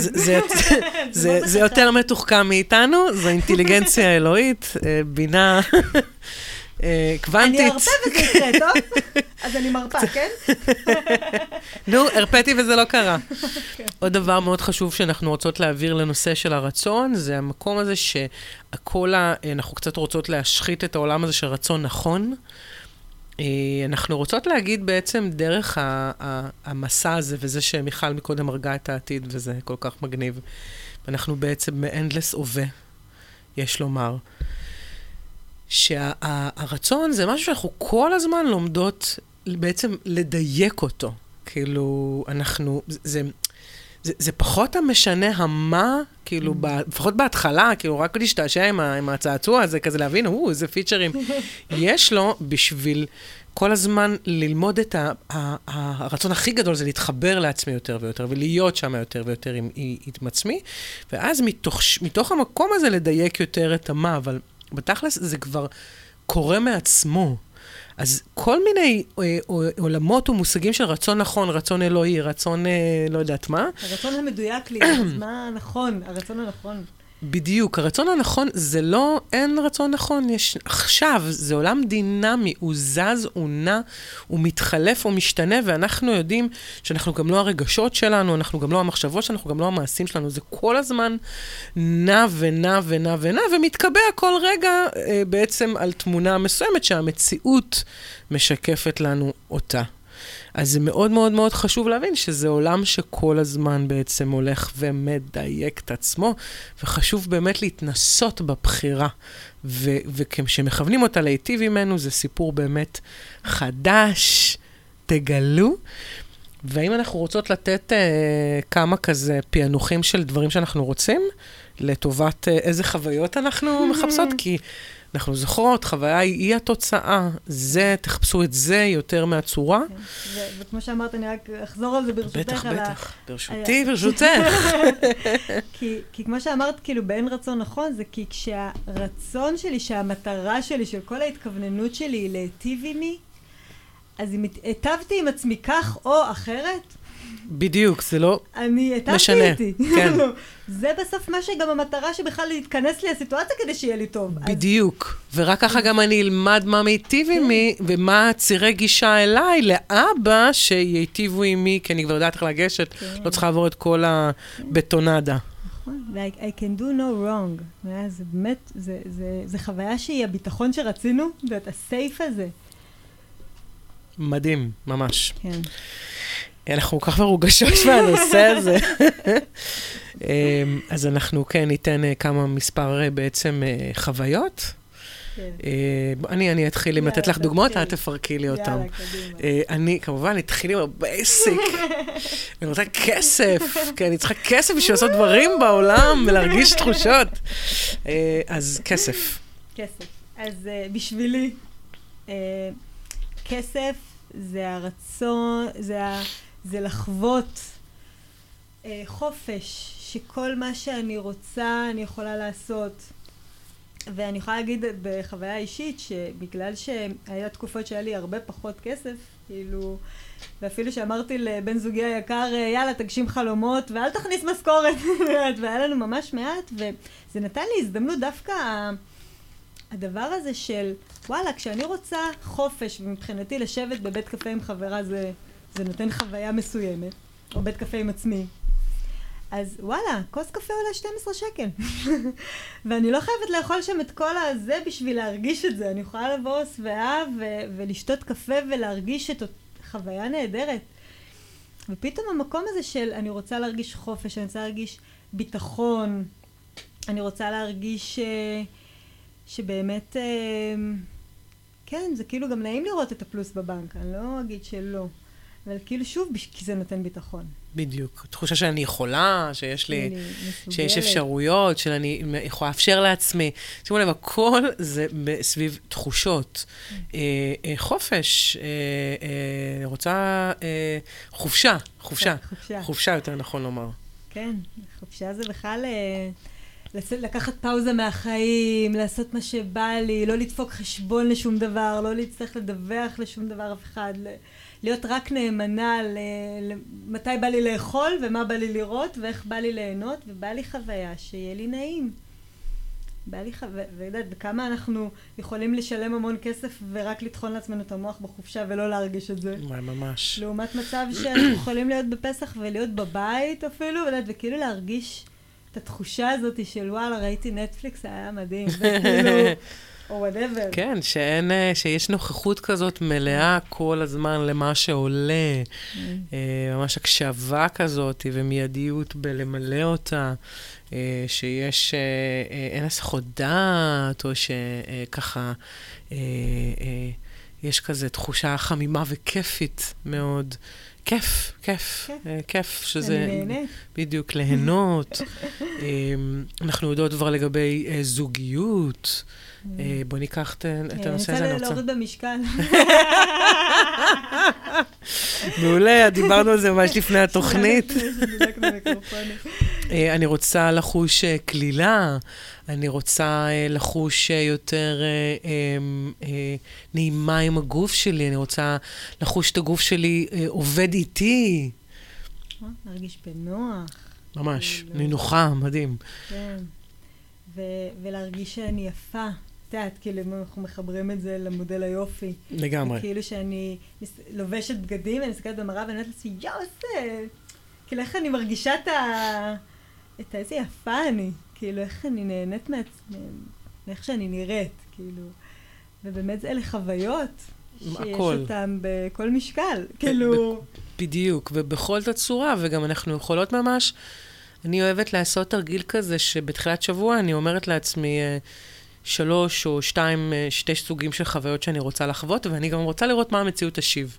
זה יותר מתוחכם מאיתנו, זו אינטליגנציה אלוהית, אה, בינה. אה, קוונטית. אני ארפה וזה יקרה, טוב? אז אני מרפה, כן? נו, הרפאתי וזה לא קרה. עוד דבר מאוד חשוב שאנחנו רוצות להעביר לנושא של הרצון, זה המקום הזה שהכל, ה- אנחנו קצת רוצות להשחית את העולם הזה של רצון נכון. אה, אנחנו רוצות להגיד בעצם דרך ה- ה- המסע הזה, וזה שמיכל מקודם הרגה את העתיד, וזה כל כך מגניב. ואנחנו בעצם ב-endless הווה, יש לומר. שהרצון זה משהו שאנחנו כל הזמן לומדות בעצם לדייק אותו. כאילו, אנחנו, זה, זה, זה פחות המשנה המה, כאילו, ב, לפחות בהתחלה, כאילו, רק להשתעשע עם, ה- עם הצעצוע הזה, כזה להבין, או, איזה פיצ'רים יש לו בשביל כל הזמן ללמוד את ה, ה, ה, הרצון הכי גדול זה להתחבר לעצמי יותר ויותר, ולהיות שם יותר ויותר עם, עם, עצמי, ואז מתוך, מתוך המקום הזה לדייק יותר את המה, אבל בתכלס זה כבר קורה מעצמו. אז כל מיני אה, עולמות ומושגים של רצון נכון, רצון אלוהי, רצון אה, לא יודעת מה, הרצון המדויק לי, אז מה נכון? הרצון הנכון. בדיוק, הרצון הנכון זה לא, אין רצון נכון, יש, עכשיו, זה עולם דינמי, הוא זז, הוא נע, הוא מתחלף, הוא משתנה, ואנחנו יודעים שאנחנו גם לא הרגשות שלנו, אנחנו גם לא המחשבות שלנו, אנחנו גם לא המעשים שלנו, זה כל הזמן נע ונע ונע ונע, ומתקבע כל רגע אה, בעצם על תמונה מסוימת שהמציאות משקפת לנו אותה. אז זה מאוד מאוד מאוד חשוב להבין שזה עולם שכל הזמן בעצם הולך ומדייק את עצמו, וחשוב באמת להתנסות בבחירה. וכשמכוונים אותה להיטיב ממנו, זה סיפור באמת חדש, תגלו. והאם אנחנו רוצות לתת אה, כמה כזה פענוחים של דברים שאנחנו רוצים, לטובת אה, איזה חוויות אנחנו מחפשות? כי אנחנו זוכרות, חוויה היא התוצאה. זה, תחפשו את זה יותר מהצורה. כן. ו- וכמו שאמרת, אני רק אחזור על זה ברשותך. בטח, על ה- בטח. ברשותי, ברשותך. כי, כי כמו שאמרת, כאילו, באין רצון נכון, זה כי כשהרצון שלי, שהמטרה שלי, של כל ההתכווננות שלי היא להיטיב עימי, אז אם היטבתי עם עצמי כך או אחרת, בדיוק, זה לא... אני משנה, איתי. כן. זה בסוף מה שגם המטרה שבכלל להתכנס לי הסיטואציה כדי שיהיה לי טוב. אז- בדיוק. ורק ככה גם אני אלמד מה מיטיב עימי, ומה צירי גישה אליי, לאבא, שייטיבו עימי, כי אני כבר יודעת איך לגשת, כן. לא צריכה לעבור את כל הבטונדה. נכון, I can do no wrong. אה, זה באמת, זה, זה, זה חוויה שהיא הביטחון שרצינו, ואת הסייף הזה. מדהים, ממש. כן. אנחנו כל כך מרוגשות מהנושא הזה. אמ, אז אנחנו כן ניתן אה, כמה מספר אה, בעצם אה, חוויות. כן. אני, אני אתחיל עם לתת לך דוגמאות. את תפרקי לי. אה, אני כמובן אתחיל עם ה basic. אני רוצה כסף, כי אני צריכה כסף בשביל לעשות דברים בעולם ולהרגיש תחושות. אז כסף. כסף. אז בשבילי, כסף זה הרצון, זה, ה, זה לחוות uh, חופש, שכל מה שאני רוצה אני יכולה לעשות. ואני יכולה להגיד בחוויה אישית שבגלל שהיה תקופות שהיה לי הרבה פחות כסף, כאילו, ואפילו שאמרתי לבן זוגי היקר, יאללה, תגשים חלומות ואל תכניס משכורת, והיה לנו ממש מעט, וזה נתן לי הזדמנות דווקא הדבר הזה של, וואלה, כשאני רוצה חופש, ומבחינתי לשבת בבית קפה עם חברה זה, זה נותן חוויה מסוימת, או בית קפה עם עצמי, אז וואלה, כוס קפה עולה 12 שקל. ואני לא חייבת לאכול שם את כל הזה בשביל להרגיש את זה. אני יכולה לבוא שבעה ולשתות קפה ולהרגיש את חוויה נהדרת. ופתאום המקום הזה של אני רוצה להרגיש חופש, אני רוצה להרגיש ביטחון, אני רוצה להרגיש אה, שבאמת, אה, כן, זה כאילו גם נעים לראות את הפלוס בבנק, אני לא אגיד שלא. אבל כאילו שוב, כי זה נותן ביטחון. בדיוק. תחושה שאני יכולה, שיש לי, מסוגלת. שיש אפשרויות, שאני יכולה לאפשר לעצמי. שימו לב, הכל זה סביב תחושות. אה, אה, חופש, אה, רוצה חופשה, חופשה. חופשה. חופשה, יותר נכון לומר. כן, חופשה זה בכלל לקחת פאוזה מהחיים, לעשות מה שבא לי, לא לדפוק חשבון לשום דבר, לא להצטרך לדווח לשום דבר אף אחד, להיות רק נאמנה ל- ל- מתי בא לי לאכול ומה בא לי לראות ואיך בא לי ליהנות, ובא לי חוויה שיהיה לי נעים. בא לי חו... ויודעת, וכמה אנחנו יכולים לשלם המון כסף ורק לטחון לעצמנו את המוח בחופשה ולא להרגיש את זה. ממש. לעומת מצב שאנחנו יכולים להיות בפסח ולהיות בבית אפילו, ויודעת, וכאילו להרגיש את התחושה הזאת של וואלה, ראיתי נטפליקס, היה מדהים, וכאילו, או whatever. כן, שאין, אה, שיש נוכחות כזאת מלאה כל הזמן למה שעולה, Mm. אה, ממש הקשבה כזאת ומיידיות בלמלא אותה, אה, שיש, אין הסחות דעת, או שככה, יש כזה תחושה חמימה וכיפית מאוד. כיף, כיף, כיף. אה, כיף, שזה... אני נהנית. בדיוק, ליהנות. אנחנו יודעות כבר לגבי זוגיות. אה, בוא ניקח את את הנושא הזה. אני רוצה להוריד במשקל. מעולה, דיברנו על זה ממש לפני התוכנית. אה, אני רוצה לחוש אה, כלילה, אני רוצה אה, לחוש אה, יותר אה, אמ, אה, נעימה עם הגוף שלי, אני רוצה לחוש את הגוף שלי אה, עובד איתי. אה, להרגיש בנוח, ממש, כאילו. נינוחה, מדהים. כן. ולהרגיש שאני יפה. את יודעת, כאילו, אם אנחנו מחברים את זה למודל היופי. לגמרי. כאילו שאני לובשת בגדים, ואני מסתכלת במראה ואני אומרת לעצמי, יואו, איזה... כאילו, איך אני מרגישה את ה... את. איזה יפה אני. כאילו, איך אני נהנית מעצמי, מאיך שאני נראית, כאילו. ובאמת אלה חוויות. שיש הכל. אותן בכל משקל. כאילו... בדיוק, ובכל תצורה, וגם אנחנו יכולות ממש... אני אוהבת לעשות תרגיל כזה, שבתחילת שבוע אני אומרת לעצמי אה, שלוש או שתיים, אה, שתי סוגים של חוויות שאני רוצה לחוות, ואני גם רוצה לראות מה המציאות תשיב.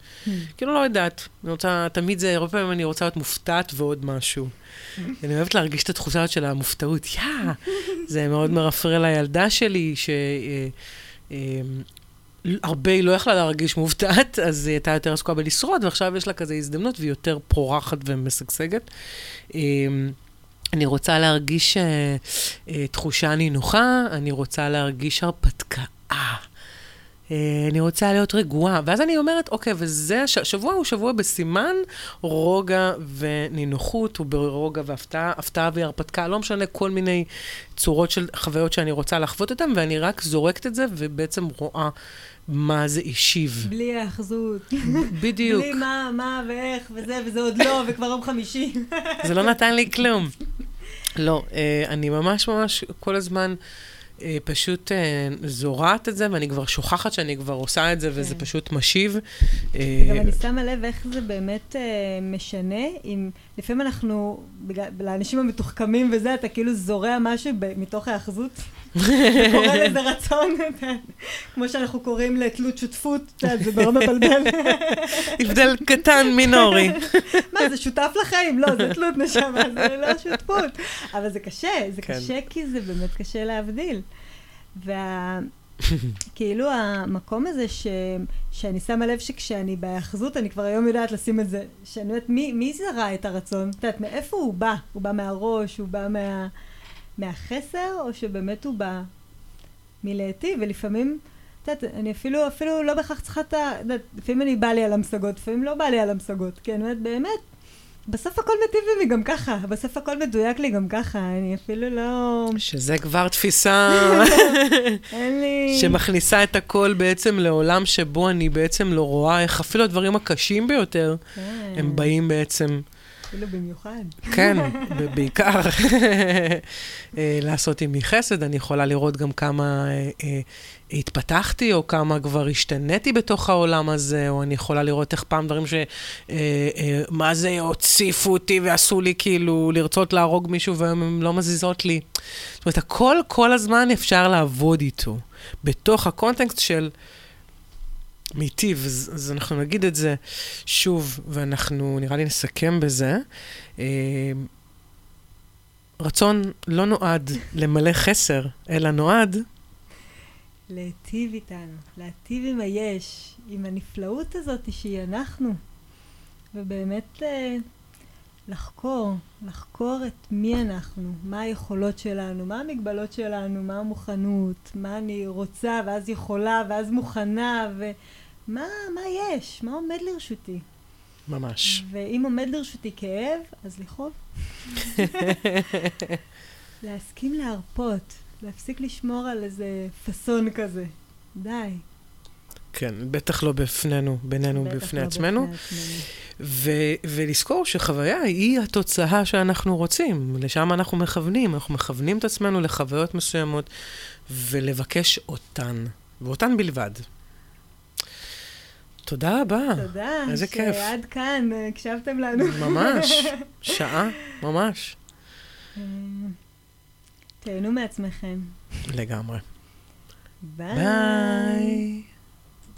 כאילו, לא יודעת. אני רוצה, תמיד זה, הרבה פעמים אני רוצה להיות מופתעת ועוד משהו. אני אוהבת להרגיש את התחושה של המופתעות. יא! זה מאוד מרפרר לילדה שלי, ש... אה, אה, הרבה היא לא יכלה להרגיש מופתעת, אז היא הייתה יותר עסוקה בלשרוד, ועכשיו יש לה כזה הזדמנות והיא יותר פורחת ומשגשגת. אני רוצה להרגיש אה, אה, תחושה נינוחה, אני רוצה להרגיש הרפתקה. אה, אני רוצה להיות רגועה. ואז אני אומרת, אוקיי, וזה, הש- השבוע הוא שבוע בסימן רוגע ונינוחות, וברוגע והפתעה, הפתעה והרפתקה, לא משנה, כל מיני צורות של חוויות שאני רוצה לחוות אותן, ואני רק זורקת את זה, ובעצם רואה מה זה השיב. בלי ההאחזות. בדיוק. בלי מה, מה ואיך וזה, וזה עוד לא, וכבר יום חמישי. זה לא נתן לי כלום. לא, אה, אני ממש ממש כל הזמן אה, פשוט אה, זורעת את זה, ואני כבר שוכחת שאני כבר עושה את זה, וזה כן. פשוט משיב. אה, גם אני שמה לב איך זה באמת משנה, אם לפעמים אנחנו, לאנשים המתוחכמים וזה, אתה כאילו זורע משהו מתוך ההאחזות. וקורא לזה רצון, כמו שאנחנו קוראים לתלות שותפות, זה מאוד מבלבל. הבדל קטן, מינורי. מה, זה שותף לחיים? לא, זה תלות נשמה, זה לא שותפות. אבל זה קשה, זה כן. קשה כי זה באמת קשה להבדיל. וה... כאילו המקום הזה ש... שאני שמה לב שכשאני בהאחזות, אני כבר היום יודעת לשים את זה, שאני יודעת, מי, מי זרע את הרצון? את יודעת, מאיפה הוא בא? הוא בא מהראש, הוא בא מה... מהחסר, או שבאמת הוא בא מלהיטיב, ולפעמים, את יודעת, אני אפילו, אפילו לא בהכרח צריכה את ה... לפעמים אני בא לי על המשגות, לפעמים לא בא לי על המשגות, כי אני אומרת, באמת, בסוף הכל מטיב לי גם ככה, בסוף הכל מדויק לי גם ככה, אני אפילו לא... שזה כבר תפיסה. אין לי... שמכניסה את הכל בעצם לעולם שבו אני בעצם לא רואה איך אפילו הדברים הקשים ביותר, כן, הם באים בעצם אפילו במיוחד. כן, בעיקר אה, לעשות עימי חסד. אני יכולה לראות גם כמה אה, אה, התפתחתי, או כמה כבר השתניתי בתוך העולם הזה, או אני יכולה לראות איך פעם דברים ש... מה זה הוציפו אותי ועשו לי כאילו לרצות להרוג מישהו, והיום הן לא מזיזות לי. זאת אומרת, הכל כל הזמן אפשר לעבוד איתו, בתוך הקונטקסט של... מיטיב, אז, אז אנחנו נגיד את זה שוב, ואנחנו נראה לי נסכם בזה. אה, רצון לא נועד למלא חסר, אלא נועד, להיטיב איתנו, להיטיב עם היש, עם הנפלאות הזאת שהיא אנחנו, ובאמת אה, לחקור, לחקור את מי אנחנו, מה היכולות שלנו, מה המגבלות שלנו, מה המוכנות, מה אני רוצה ואז יכולה ואז מוכנה, ומה מה יש, מה עומד לרשותי. ממש. ואם עומד לרשותי כאב, אז לכאוב. להסכים להרפות, להפסיק לשמור על איזה פאסון כזה. די. כן, בטח לא בפנינו, בינינו, בטח בפני לא עצמנו. בפני. ו- ולזכור שחוויה היא התוצאה שאנחנו רוצים, לשם אנחנו מכוונים, אנחנו מכוונים את עצמנו לחוויות מסוימות ולבקש אותן, ואותן בלבד. תודה רבה. תודה. איזה כיף. שעד כאן אה, הקשבתם לנו. ממש, שעה, ממש. אה, תהנו מעצמכם. לגמרי. ביי. ביי.